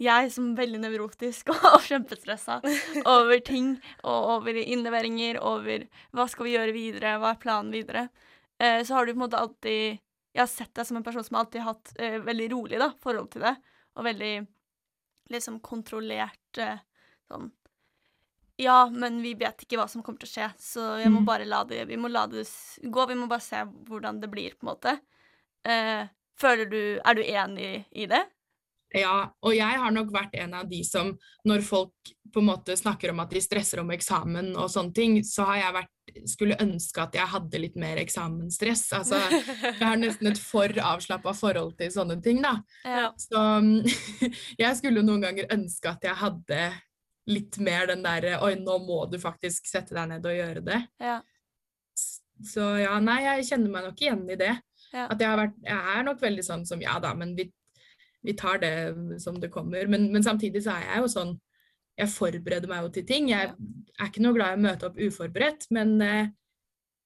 Jeg som er veldig nevrotisk [LAUGHS] og kjempestressa over ting og over innleveringer, over hva skal vi gjøre videre, hva er planen videre, eh, så har du på en måte alltid Jeg har sett deg som en person som alltid har hatt eh, veldig rolig da, forhold til det, og veldig liksom kontrollert eh, sånn ja, men vi vet ikke hva som kommer til å skje, så jeg må Mm. bare la det, vi må la det gå. Vi må bare se hvordan det blir, på en måte. Eh, føler du Er du enig i det? Ja, og jeg har nok vært en av de som når folk på en måte snakker om at de stresser om eksamen og sånne ting, så har jeg vært skulle ønske at jeg hadde litt mer eksamensstress. Altså, jeg har nesten et for avslappa forhold til sånne ting, da. Ja. Så mm, [LAUGHS] jeg skulle noen ganger ønske at jeg hadde litt mer den derre Oi, nå må du faktisk sette deg ned og gjøre det. Ja. Så ja, nei, jeg kjenner meg nok igjen i det. Ja. At jeg har vært Jeg er nok veldig sånn som ja da, men vi, vi tar det som det kommer. Men, men samtidig så er jeg jo sånn Jeg forbereder meg jo til ting. Jeg er ikke noe glad i å møte opp uforberedt, men eh,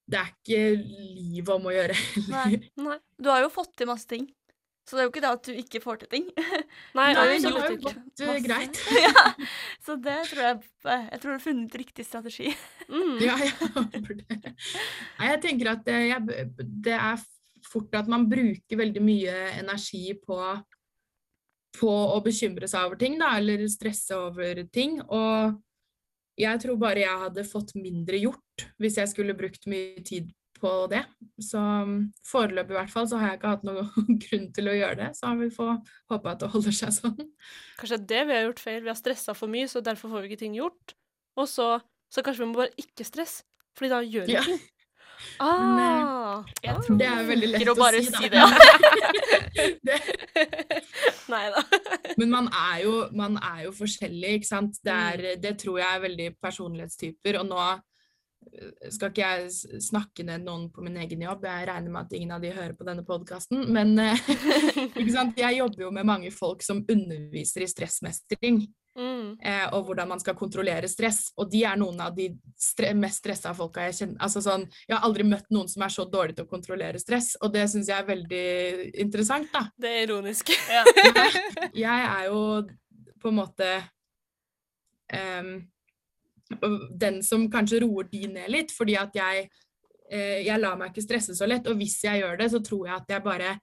det er ikke livet om å gjøre Nei. Nei. Du har jo fått til masse ting, så det er jo ikke det at du ikke får til ting. Nei, [LAUGHS] Nei, det har jo gått eh, greit. [LAUGHS] ja. Så det tror jeg Jeg tror du har funnet riktig strategi. Mm. Ja, jeg håper det. Nei, jeg tenker at det, jeg, det er fort at man bruker veldig mye energi på, på å bekymre seg over ting, da, eller stresse over ting. Og jeg tror bare jeg hadde fått mindre gjort hvis jeg skulle brukt mye tid på det. Så um, foreløpig i hvert fall så har jeg ikke hatt noen [LAUGHS] grunn til å gjøre det, så vi få håpe at det holder seg sånn. Kanskje det er det vi har gjort feil. Vi har stressa for mye, så derfor får vi ikke ting gjort. Og så, så kanskje vi må bare ikke stresse, fordi da gjør vi Ja. ting. [LAUGHS] Eh, Ah, Jeg tror Det er veldig lett å å bare si, si det. [LAUGHS] det. Nei da. Men man er jo, man er jo forskjellig, ikke sant. Det, er, det tror jeg er veldig personlighetstyper. Og nå skal ikke jeg snakke ned noen på min egen jobb, jeg regner med at ingen av de hører på denne podkasten. Men eh, [LAUGHS] jeg jobber jo med mange folk som underviser i stressmestring. Mm. Eh, og hvordan man skal kontrollere stress. Og de er noen av de stre mest stressa folka jeg kjenner. Altså sånn, jeg har aldri møtt noen som er så dårlig til å kontrollere stress, og det syns jeg er veldig interessant, da. Det er ironisk. Ja. [LAUGHS] Jeg, er jo på en måte em, den som kanskje roer de ned litt, fordi at jeg, eh, jeg lar meg ikke stresse så lett. Og hvis jeg gjør det, så tror jeg at jeg bare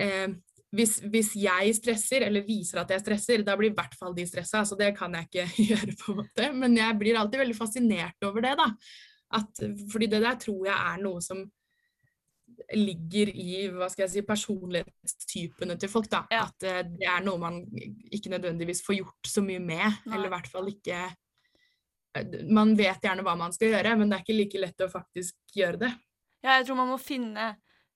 eh, hvis, hvis jeg stresser, eller viser at jeg stresser, da blir i hvert fall de stressa. Så det kan jeg ikke [LAUGHS] gjøre, på en måte. Men jeg blir alltid veldig fascinert over det, da. At, fordi det der tror jeg er noe som ligger i hva skal jeg si, personlighetstypene til folk. da, Ja. At eh, det er noe man ikke nødvendigvis får gjort så mye med. Nei. Eller i hvert fall ikke Man vet gjerne hva man skal gjøre, men det er ikke like lett å faktisk gjøre det. Ja, jeg tror man må finne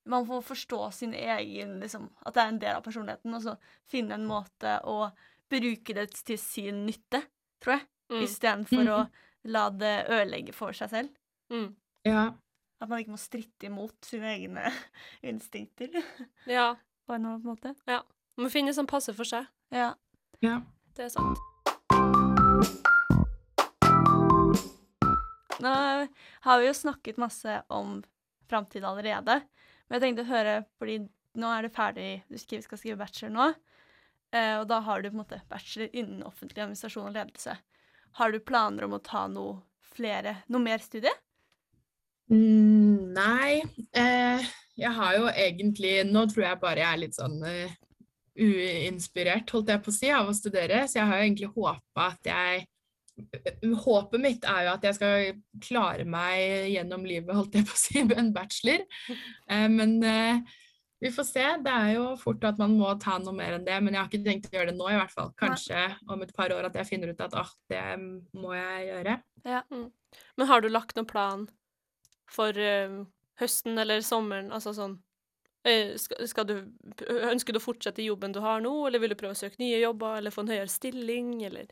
Man må forstå sin egen liksom, At det er en del av personligheten, og så finne en måte å bruke det til sin nytte, tror jeg. Mm. Istedenfor å la det ødelegge for seg selv. Mm. Ja. At man ikke må stritte imot sine egne [LAUGHS] instinkter Ja. på en måte. Ja. Man må finne det som passer for seg. Ja. ja. Det er sant. Nå har vi jo snakket masse om framtid allerede, men jeg tenkte å høre, fordi nå er det ferdig, du skal skrive bachelor nå, eh, og da har du på en måte bachelor innen offentlig administrasjon og ledelse. Har du planer om å ta noe flere, noe mer studie? Mm, nei. Eh, jeg har jo egentlig Nå tror jeg bare jeg er litt sånn uh, uinspirert, holdt jeg på å si, av å studere. Så jeg har jo egentlig håpa at jeg Håpet mitt er jo at jeg skal klare meg gjennom livet, holdt jeg på å si, [LAUGHS] med en bachelor. Eh, men eh, vi får se. Det er jo fort at man må ta noe mer enn det, men jeg har ikke tenkt å gjøre det nå, i hvert fall. Kanskje om et par år at jeg finner ut at ah, det må jeg gjøre. Men har du lagt noen plan for uh, høsten eller sommeren? Altså sånn eh, skal, skal du, Ønsker du å fortsette i jobben du har nå, eller vil du prøve å søke nye jobber, eller få en høyere stilling, eller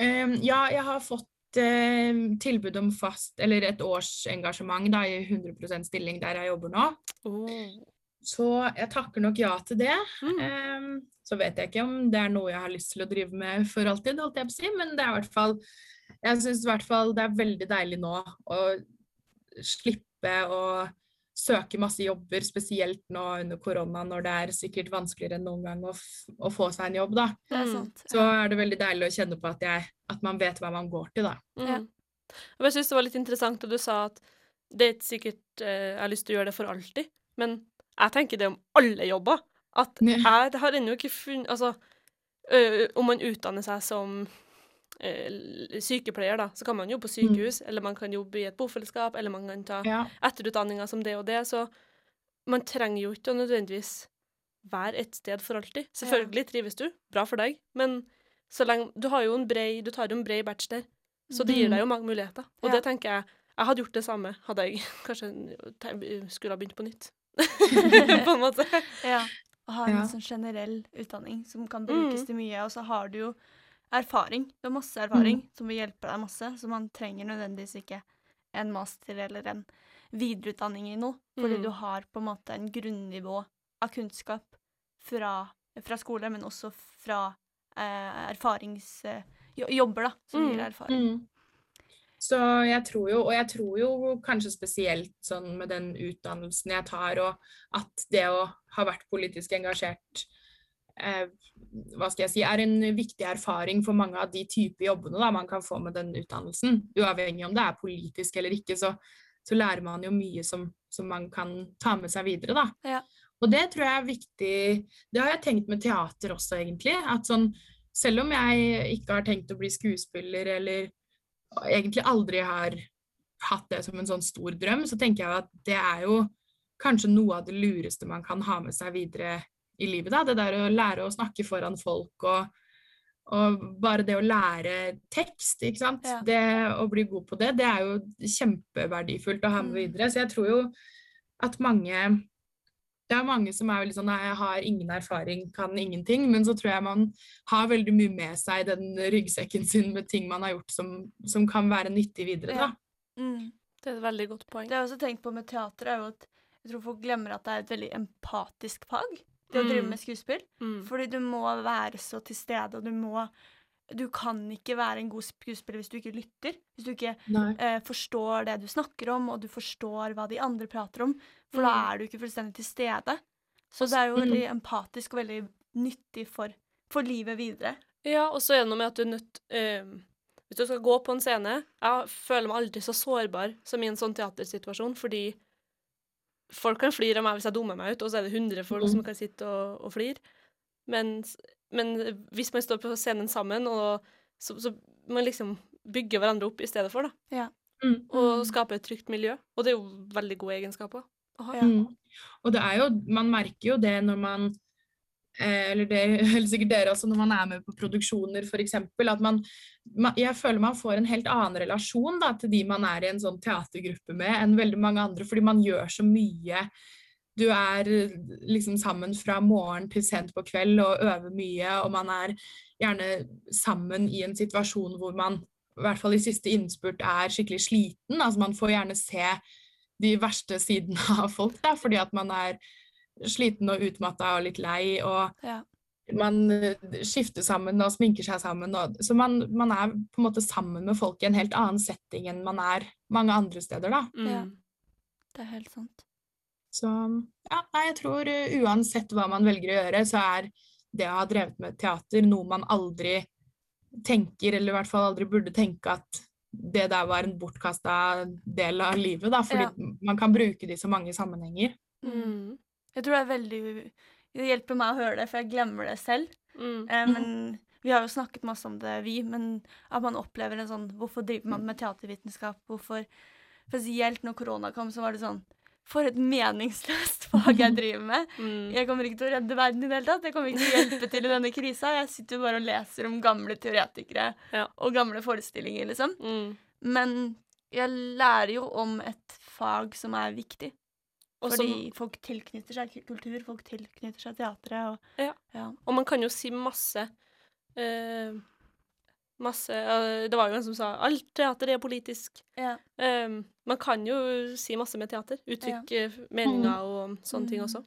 ja, jeg har fått tilbud om fast, eller et årsengasjement da, i 100% stilling der jeg jobber nå. Oh. Så jeg takker nok ja til det. Mm. Um, så vet jeg ikke om det er noe jeg har lyst til å drive med for alltid, holdt jeg på å si, men det er i hvert fall Jeg syns i hvert fall det er veldig deilig nå å slippe å søke masse jobber, spesielt nå under korona, når det er sikkert vanskeligere enn noen gang å, f å få seg en jobb, da. Det er sant, ja. Så er det veldig deilig å kjenne på at, jeg, at man vet hva man går til, da. Ja. Mm. Og jeg syns det var litt interessant da du sa at det er ikke sikkert eh, jeg har lyst til å gjøre det for alltid, men jeg tenker det om alle jobber. At jeg har ennå ikke funnet Altså, ø, om man utdanner seg som sykepleier, da, så kan man jobbe på sykehus, eller man kan jobbe i et bofellesskap, eller man kan ta Ja. etterutdanninger som det og det, så man trenger jo ikke å nødvendigvis være et sted for alltid. Selvfølgelig trives du, bra for deg, men så lenge Du har jo en brei, du tar jo en brei bachelor, så det gir Mm. deg jo mange muligheter. Og Ja. det tenker jeg Jeg hadde gjort det samme hadde jeg [LAUGHS] kanskje skulle ha begynt på nytt. [LAUGHS] på en måte. Ja. Å ha en Ja. sånn generell utdanning som kan brukes Mm. til mye. Og så har du jo erfaring. Du har masse erfaring Mm. som vil hjelpe deg masse. Så man trenger nødvendigvis ikke en master eller en videreutdanning i noe. Fordi Mm. du har på en måte en grunnivå av kunnskap fra, fra skole, men også fra eh, erfaringsjobber, da, som Mm. gir erfaring. Mm. Så jeg tror jo, og jeg tror jo kanskje spesielt sånn med den utdannelsen jeg tar, og at det å ha vært politisk engasjert eh, hva skal jeg si, er en viktig erfaring for mange av de typer jobbene da, man kan få med den utdannelsen. Uavhengig om det er politisk eller ikke, så, så lærer man jo mye som, som man kan ta med seg videre. Da. Ja. Og det tror jeg er viktig Det har jeg tenkt med teater også, egentlig. At sånn, selv om jeg ikke har tenkt å bli skuespiller eller egentlig aldri har hatt det som en sånn stor drøm, så tenker jeg at det er jo kanskje noe av det lureste man kan ha med seg videre i livet. Da. Det der å lære å snakke foran folk og, og bare det å lære tekst, ikke sant. Ja. Det å bli god på det, det er jo kjempeverdifullt å ha med Mm. videre. Så jeg tror jo at mange det er mange som er veldig sånn Nei, jeg har ingen erfaring, kan ingenting. Men så tror jeg man har veldig mye med seg i den ryggsekken sin med ting man har gjort som, som kan være nyttig videre, da. Mm. Det er et veldig godt poeng. Det jeg også tenkt på med teater, er jo at jeg tror folk glemmer at det er et veldig empatisk fag. Det å drive Mm. med skuespill. Mm. Fordi du må være så til stede, og du må Du kan ikke være en god skuespiller hvis du ikke lytter. Hvis du ikke eh, forstår det du snakker om, og du forstår hva de andre prater om. For da Mm. er du ikke fullstendig til stede. Så det er jo Mm. veldig empatisk og veldig nyttig for, for livet videre. Ja, og så er det noe med at du er nødt eh, Hvis du skal gå på en scene Jeg føler meg aldri så sårbar som i en sånn teatersituasjon, fordi folk kan flire av meg hvis jeg dummer meg ut, og så er det 100 folk Mm. som kan sitte og, og flire. Men, men hvis man står på scenen sammen, og så, så man liksom bygger hverandre opp i stedet for, da, Mm. og skaper et trygt miljø. Og det er jo veldig gode egenskaper. Aha. Ja. Mm. Og det er jo, man merker jo det når man eller det eller sikkert dere også, når man er med på produksjoner f.eks. At man, man Jeg føler man får en helt annen relasjon da, til de man er i en sånn teatergruppe med, enn veldig mange andre, fordi man gjør så mye. Du er eh, liksom sammen fra morgen til sent på kveld og øver mye, og man er gjerne sammen i en situasjon hvor man i hvert fall i siste innspurt er skikkelig sliten. altså Man får gjerne se de verste sidene av folk, da, fordi at man er sliten og utmatta og litt lei, og Ja. man eh, skifter sammen og sminker seg sammen. Og, så man, man er på en måte sammen med folk i en helt annen setting enn man er mange andre steder, da. Ja. Mm. Det er helt sant. Så ja, nei, jeg tror eh, uansett hva man velger å gjøre, så er det å ha drevet med teater noe man aldri tenker, eller i hvert fall aldri burde tenke at det der var en bortkasta del av livet, da, fordi man kan bruke det i så mange sammenhenger. Mm. Jeg tror det er veldig Det hjelper meg å høre det, for jeg glemmer det selv. Mm. Eh, men vi har jo snakket masse om det, vi, men at man opplever en sånn Hvorfor driver man med teatervitenskap? Hvorfor Spesielt når korona kom, så var det sånn For et meningsløst [LAUGHS] fag jeg driver med. Mm. Jeg kommer ikke til å redde verden i det hele tatt. Jeg kommer ikke til å hjelpe til i denne krisa. Jeg sitter jo bare og leser om gamle teoretikere Ja. og gamle forestillinger, liksom. Mm. Men jeg lærer jo om et fag som er viktig. Og som- Fordi folk tilknytter seg kultur, folk tilknytter seg teatret. Og, Ja. ja. Og man kan jo si masse uh, Masse uh, Det var jo en som sa 'alt teater er politisk'. Ja. Um, man kan jo si masse med teater. Uttrykke meninger og sånne ting Mm. også.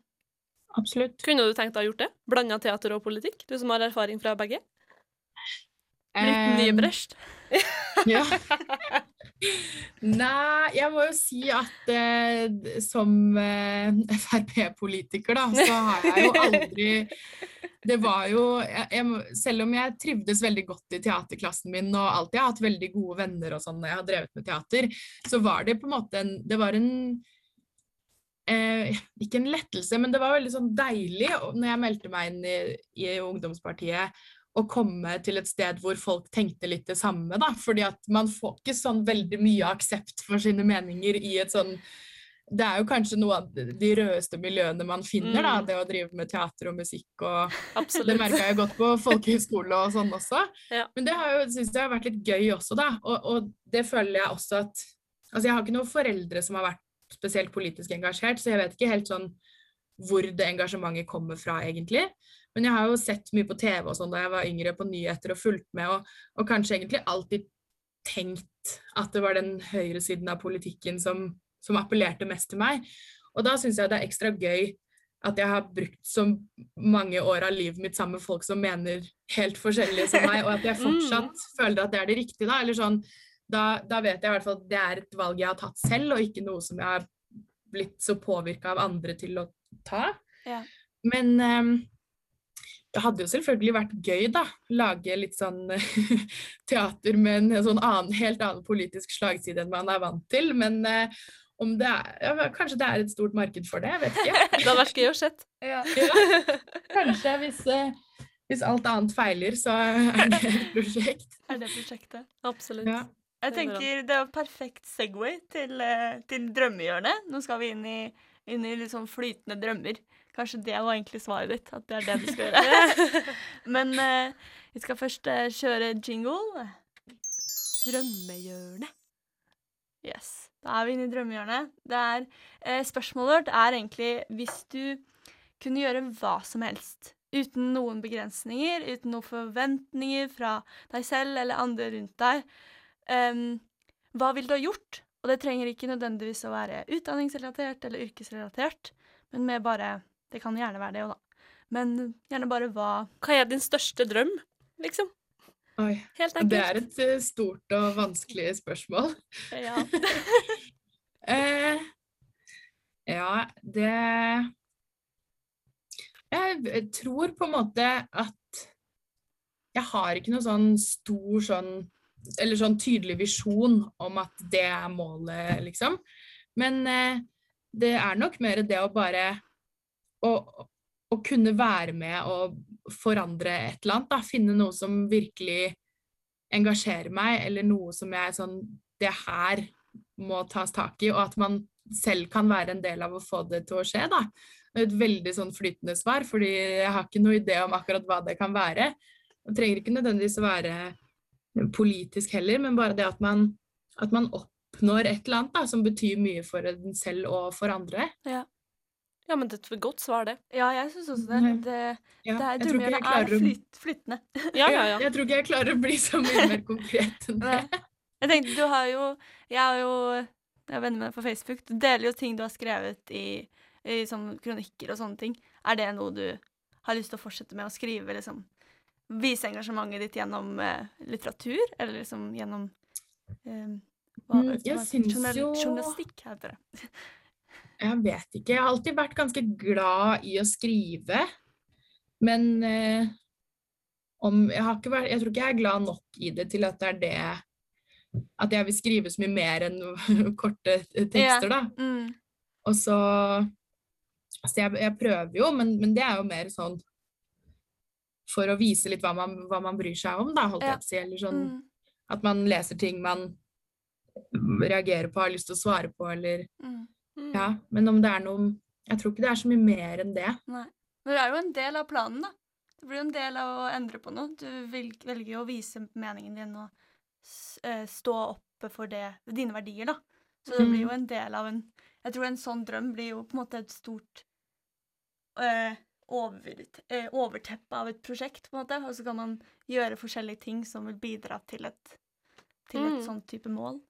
Absolutt. Kunne du tenkt deg å gjort det? Blanda teater og politikk? Du som har erfaring fra begge? Litt Eh, nybrøst. Ja. [LAUGHS] Nei, jeg må jo si at eh, som eh, [LAUGHS] Frp-politiker, da, så har jeg jo aldri Det var jo jeg, jeg, Selv om jeg trivdes veldig godt i teaterklassen min og alltid har hatt veldig gode venner og sånn når jeg har drevet med teater, så var det på en måte en Det var en eh, Ikke en lettelse, men det var veldig sånn deilig når jeg meldte meg inn i, i ungdomspartiet å komme til et sted hvor folk tenkte litt det samme, da. Fordi at man får ikke sånn veldig mye aksept for sine meninger i et sånn Det er jo kanskje noe av de rødeste miljøene man finner, da. Mm. Det å drive med teater og musikk og Absolutt. Det merka jeg godt på [LAUGHS] folkehøyskole og sånn også. Ja. Men det har jo, synes jeg har vært litt gøy også, da. Og, og det føler jeg også at Altså, jeg har ikke noen foreldre som har vært spesielt politisk engasjert, så jeg vet ikke helt sånn hvor det engasjementet kommer fra, egentlig. Men jeg har jo sett mye på TV og sånn da jeg var yngre, på nyheter og fulgt med, og, og kanskje egentlig alltid tenkt at det var den høyresiden av politikken som, som appellerte mest til meg. Og da syns jeg det er ekstra gøy at jeg har brukt så mange år av livet mitt sammen med folk som mener helt forskjellig som meg, og at jeg [LAUGHS] fortsatt føler at det er det riktige, da. Eller sånn, da, da vet jeg i hvert fall at det er et valg jeg har tatt selv, og ikke noe som jeg har blitt så påvirka av andre til å ta. Ja. Men um, det hadde jo selvfølgelig vært gøy, da. Lage litt sånn [LAUGHS] teater med en sånn annen, helt annen politisk slagside enn man er vant til. Men uh, om det er ja, Kanskje det er et stort marked for det, jeg vet ikke. [LAUGHS] Det hadde vært gøy å sett. Ja. [LAUGHS] Ja, kanskje hvis, uh, hvis alt annet feiler, så er det et prosjekt. Er det prosjektet? Absolutt. Ja. Jeg er tenker det er perfekt Segway til, eh, til drømmehjørnet. Nå skal vi inn i, inn i litt sånn flytende drømmer. Kanskje det var egentlig svaret ditt, at det er det du skal gjøre. [LAUGHS] Men eh, vi skal først eh, kjøre jingle. Drømmehjørnet. Yes. Da er vi inne i drømmehjørnet. Det er, eh, spørsmålet vårt er egentlig hvis du kunne gjøre hva som helst. Uten noen begrensninger, uten noen forventninger fra deg selv eller andre rundt deg. um, hva ville du ha gjort? Og det trenger ikke nødvendigvis å være utdanningsrelatert eller yrkesrelatert, men med bare Det kan gjerne være det òg, da. Men gjerne bare hva Hva er din største drøm, liksom? Oi, Helt enkelt. det er et eh, stort og vanskelig spørsmål. Ja. [LAUGHS] Eh, ja, det Jeg tror på en måte at jeg har ikke noe sånn stor sånn Eller sånn tydelig visjon om at det er målet, liksom. Men eh, det er nok mer det å bare å, å kunne være med og forandre et eller annet. Da. Finne noe som virkelig engasjerer meg, eller noe som jeg sånn Det her må tas tak i, og at man selv kan være en del av å få det til å skje. Da. Det er et veldig sånn flytende svar, fordi jeg har ikke noe idé om akkurat hva det kan være. Det trenger ikke nødvendigvis å være politisk heller, men bare det at man, at man oppnår et eller annet da, som betyr mye for en selv og for andre. Ja, men det er et godt svar, det. ja, jeg syns også det. Det, Ja, det er jeg er flyt, flytende. [LAUGHS] Ja, ja, ja. Jeg tror ikke jeg klarer å bli så mye mer konkret enn det. Nei. Jeg tenkte, du har jo Jeg er jo jeg er venner med deg på Facebook. Du deler jo ting du har skrevet i, i sånn kronikker og sånne ting. Er det noe du har lyst til å fortsette med å skrive? liksom Vise engasjementet ditt gjennom eh, litteratur? Eller liksom gjennom eh, hva, Mm, jeg syns jo- Journalistikk, heter det. [LAUGHS] Jeg vet ikke. Jeg har alltid vært ganske glad i å skrive. Men eh, om jeg, har ikke vært, jeg tror ikke jeg er glad nok i det til at det er det At jeg vil skrive så mye mer enn [LAUGHS] korte tekster, da. Mm. Og så Altså, jeg, jeg prøver jo, men, men det er jo mer sånn for å vise litt hva man, hva man bryr seg om, da, holdt jeg på å si. Eller sånn Mm. at man leser ting man reagerer på, har lyst til å svare på, eller Mm. Mm. Ja, men om det er noe Jeg tror ikke det er så mye mer enn det. Nei. Men det er jo en del av planen, da. Det blir jo en del av å endre på noe. Du velger jo å vise meningen din og eh, stå oppe for det, dine verdier, da. Så det blir jo en del av en Jeg tror en sånn drøm blir jo på en måte et stort eh, over, eh, overteppe av et prosjekt, på en måte. Og så kan man gjøre forskjellige ting som vil bidra til et, til et Mm. sånt type mål.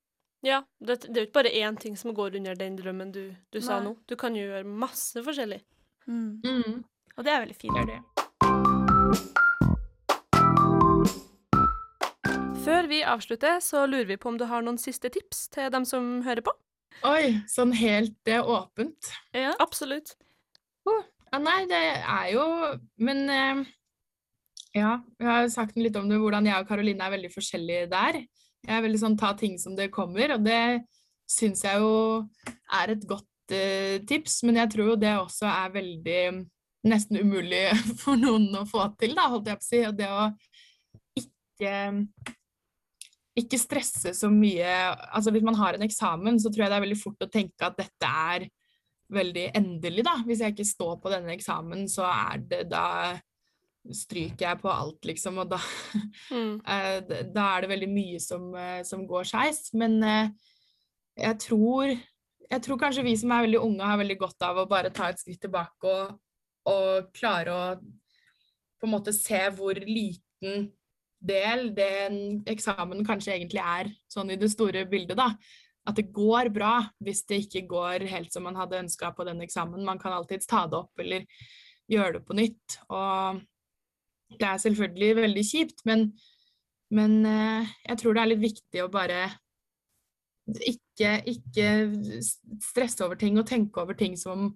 Ja, det, det er jo ikke bare én ting som går under den drømmen du, du sa nå. Du kan jo gjøre masse forskjellig. Mm. Mm, Og det er veldig fint. det er det. Før vi avslutter, så lurer vi på om du har noen siste tips til dem som hører på? Oi, sånn helt Det er åpent. Ja. Absolutt. Ja, nei, det er jo Men eh, ja, jeg har sagt litt om det, hvordan jeg og Karoline er veldig forskjellige der. Jeg er veldig sånn ta ting som det kommer, og det syns jeg jo er et godt eh, tips. Men jeg tror jo det også er veldig nesten umulig [LAUGHS] for noen å få til, da, holdt jeg på å si. Og det å ikke ikke stresse så mye Altså hvis man har en eksamen, så tror jeg det er veldig fort å tenke at dette er veldig endelig, da. Hvis jeg ikke står på denne eksamen, så er det da stryker jeg på alt, liksom, og da, Mm. [LAUGHS] eh, da er det veldig mye som, eh, som går skeis. Men eh, jeg tror jeg tror kanskje vi som er veldig unge, har veldig godt av å bare ta et skritt tilbake og, og klare å på en måte se hvor liten del den eksamen kanskje egentlig er, sånn i det store bildet, da. At det går bra hvis det ikke går helt som man hadde ønska på den eksamen. Man kan alltids ta det opp eller gjøre det på nytt. Og det er selvfølgelig veldig kjipt, men, men eh, jeg tror det er litt viktig å bare ikke, ikke stresse over ting og tenke over ting som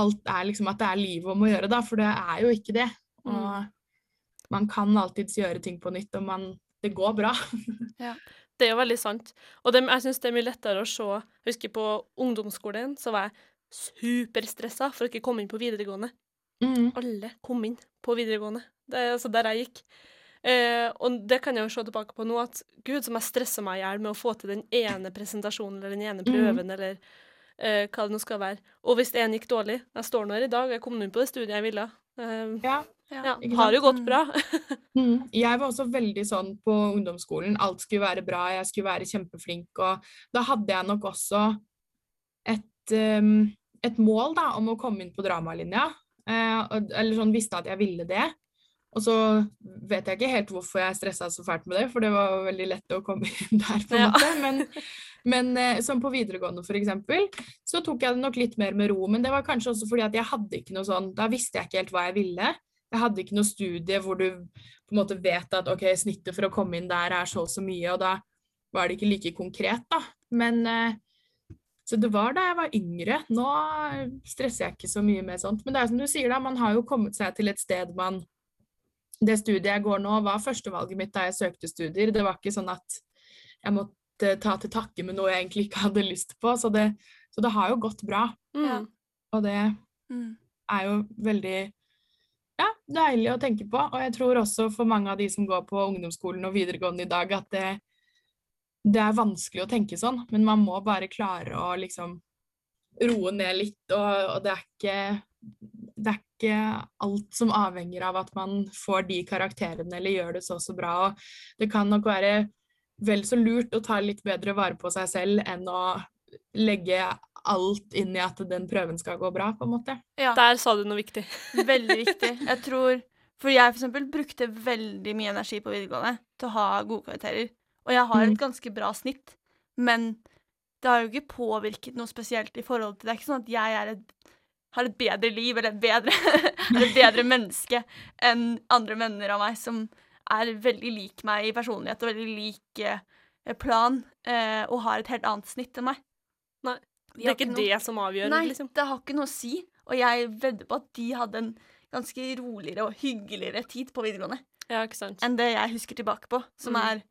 alt er liksom at det er livet om å gjøre, da, for det er jo ikke det. Og man kan alltids gjøre ting på nytt, og man, det går bra. [LAUGHS] Det er jo veldig sant. Og det, jeg syns det er mye lettere å se Jeg husker på ungdomsskolen så var jeg superstressa for å ikke komme inn på videregående. Mm. Alle kom inn på videregående. Det er altså der jeg gikk. Eh, og det kan jeg jo se tilbake på nå, at gud, som jeg stressa meg i hjel med å få til den ene presentasjonen eller den ene prøven prøven eller eh, hva det nå skal være. Og hvis én gikk dårlig Jeg står nå her i dag, jeg kom inn på det studiet jeg ville. Eh, Ja. Ja, ikke har jo gått bra. Mm. Jeg var også veldig sånn på ungdomsskolen. Alt skulle være bra, jeg skulle være kjempeflink. Og da hadde jeg nok også et, um, et mål da, om å komme inn på dramalinja. Uh, eller sånn visste at jeg ville det. Og så vet jeg ikke helt hvorfor jeg stressa så fælt med det, for det var veldig lett å komme inn [LAUGHS] der, på en Ja. måte. Men, men eh, som på videregående, for eksempel, så tok jeg det nok litt mer med ro. Men det var kanskje også fordi at jeg hadde ikke noe sånn Da visste jeg ikke helt hva jeg ville. Jeg hadde ikke noe studie hvor du på en måte vet at ok, snittet for å komme inn der er så og så mye, og da var det ikke like konkret, da. Men eh, Så det var da jeg var yngre. Nå stresser jeg ikke så mye med sånt. Men det er som du sier, da, man har jo kommet seg til et sted man Det studiet jeg går nå, var førstevalget mitt da jeg søkte studier. Det var ikke sånn at jeg måtte ta til takke med noe jeg egentlig ikke hadde lyst på. Så det, så det har jo gått bra. Mm. Og det Mm. er jo veldig ja, deilig å tenke på. Og jeg tror også for mange av de som går på ungdomsskolen og videregående i dag, at det, det er vanskelig å tenke sånn. Men man må bare klare å liksom roe ned litt, og, og det er ikke det er ikke alt som avhenger av at man får de karakterene eller gjør det så så bra. Og det kan nok være vel så lurt å ta litt bedre vare på seg selv enn å legge alt inn i at den prøven skal gå bra, på en måte. Ja, Der sa du noe viktig. [LAUGHS] veldig viktig. Jeg tror For jeg for eksempel brukte veldig mye energi på videregående til å ha gode karakterer. Og jeg har Mm. et ganske bra snitt, men det har jo ikke påvirket noe spesielt i forhold til Det er ikke sånn at jeg er et, har et bedre liv eller et bedre, [LAUGHS] et bedre [LAUGHS] menneske enn andre venner av meg som er veldig lik meg i personlighet og veldig lik eh, plan, eh, og har et helt annet snitt enn meg. Det er ikke noe- det som avgjør, Nei, liksom. det har ikke noe å si. Og jeg vedder på at de hadde en ganske roligere og hyggeligere tid på videregående Ja, ikke sant. enn det jeg husker tilbake på, som Mm. er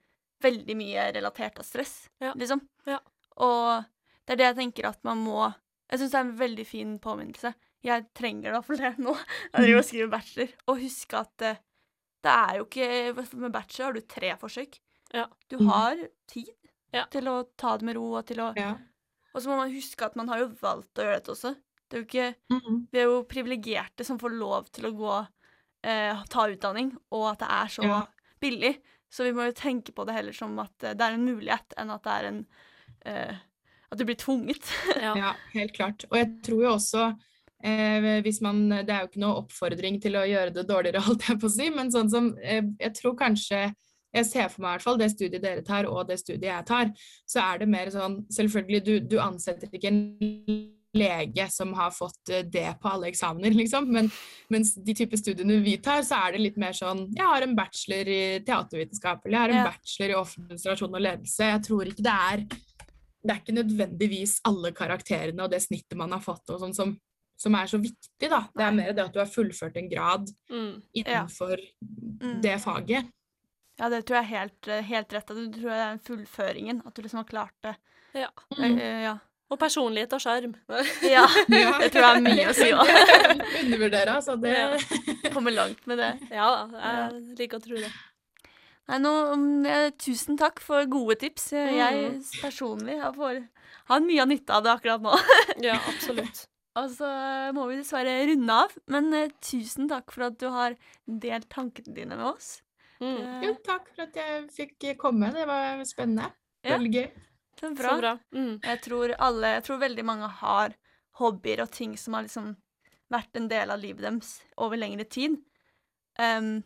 veldig mye relatert av stress, Ja. liksom. Ja. Og det er det jeg tenker at man må Jeg syns det er en veldig fin påminnelse. Jeg trenger det i hvert fall det nå. Jeg driver og skriver bachelor. Og husk at uh, det er jo ikke Med bachelor har du tre forsøk. Ja. Du har tid Ja. til å ta det med ro og til å Ja. Og så må man huske at man har jo valgt å gjøre dette også. Det er jo ikke Mhm. vi er jo privilegerte som får lov til å gå eh, ta utdanning, og at det er så Ja. billig. Så vi må jo tenke på det heller som at eh, det er en mulighet, enn at det er en eh, At du blir tvunget. Ja. Ja, helt klart. Og jeg tror jo også Eh, hvis man, det er jo ikke noe oppfordring til å gjøre det dårligere, [LAUGHS] holdt jeg på å si, men sånn som eh, jeg tror kanskje jeg ser for meg i hvert fall det studiet dere tar og det studiet jeg tar, så er det mer sånn Selvfølgelig, du, du ansetter ikke en lege som har fått eh, det på alle eksamener, [LAUGHS] liksom. Men mens de type studiene vi tar, så er det litt mer sånn Jeg har en bachelor i teatervitenskap, eller jeg har en Ja. bachelor i offentlig administrasjon og ledelse. Jeg tror ikke det er Det er ikke nødvendigvis alle karakterene og det snittet man har fått og sånn som, som er så viktig, da. Det er mer det at du har fullført en grad Mm. innenfor Mm. det faget. Ja, det tror jeg er helt, eh, helt rett. Du tror det er fullføringen, at du liksom har klart det. Ja. Eh, eh, ja. Og personlighet og sjarm. [LAUGHS] ja. Det tror jeg er mye å si òg. Det [LAUGHS] Undervurdere, altså. Det Kommer langt med det. Ja da, jeg liker å tro det. Nei, nå, mm, tusen takk for gode tips. Eh, Jeg personlig har, for, har mye av nytte av det akkurat nå. [LAUGHS] Ja, absolutt. Og så må vi dessverre runde av, men tusen takk for at du har delt tankene dine med oss. Mm. Jo, takk for at jeg fikk komme. Det var spennende. Ja. Veldig gøy. det er bra. Så bra. Mm. Jeg tror alle, jeg tror veldig mange har hobbyer og ting som har liksom vært en del av livet deres over lengre tid, um,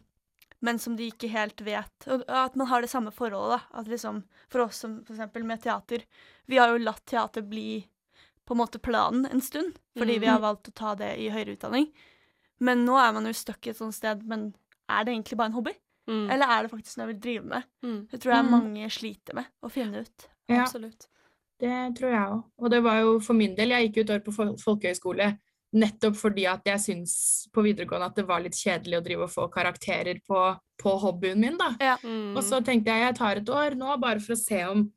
men som de ikke helt vet. Og at man har det samme forholdet, da. At liksom, for oss som eksempel med teater, vi har jo latt teater bli på en måte planen en stund, fordi Mm. vi har valgt å ta det i høyere utdanning. Men nå er man jo stuck i et sånt sted, men er det egentlig bare en hobby? Mm. Eller er det faktisk noe jeg vil drive med? Mm. Det tror jeg Mm. mange sliter med å finne ut. Ja, Absolutt. det tror jeg òg. Og det var jo for min del Jeg gikk jo et år på folkehøyskole nettopp fordi at jeg syns på videregående at det var litt kjedelig å drive og få karakterer på, på hobbyen min, da. Mm. Og så tenkte jeg jeg tar et år nå bare for å se om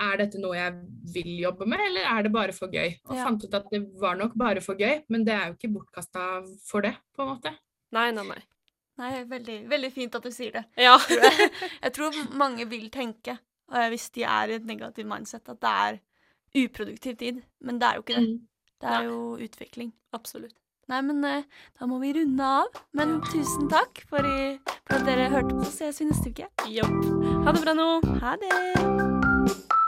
er dette noe jeg vil jobbe med, eller er det bare for gøy? Og Ja. fant ut at det var nok bare for gøy, men det er jo ikke bortkasta for det, på en måte. Nei, nei, nei. Nei, veldig, veldig fint at du sier det. Ja. [LAUGHS] jeg. jeg tror mange vil tenke, hvis de er i et negativt mindset, at det er uproduktiv tid. Men det er jo ikke det. Mm. Det er jo utvikling. Absolutt. Nei, men eh, da må vi runde av. Men tusen takk for, i, for at dere hørte på. Så ses vi neste uke. Jobb. Ha det bra nå. Ha det!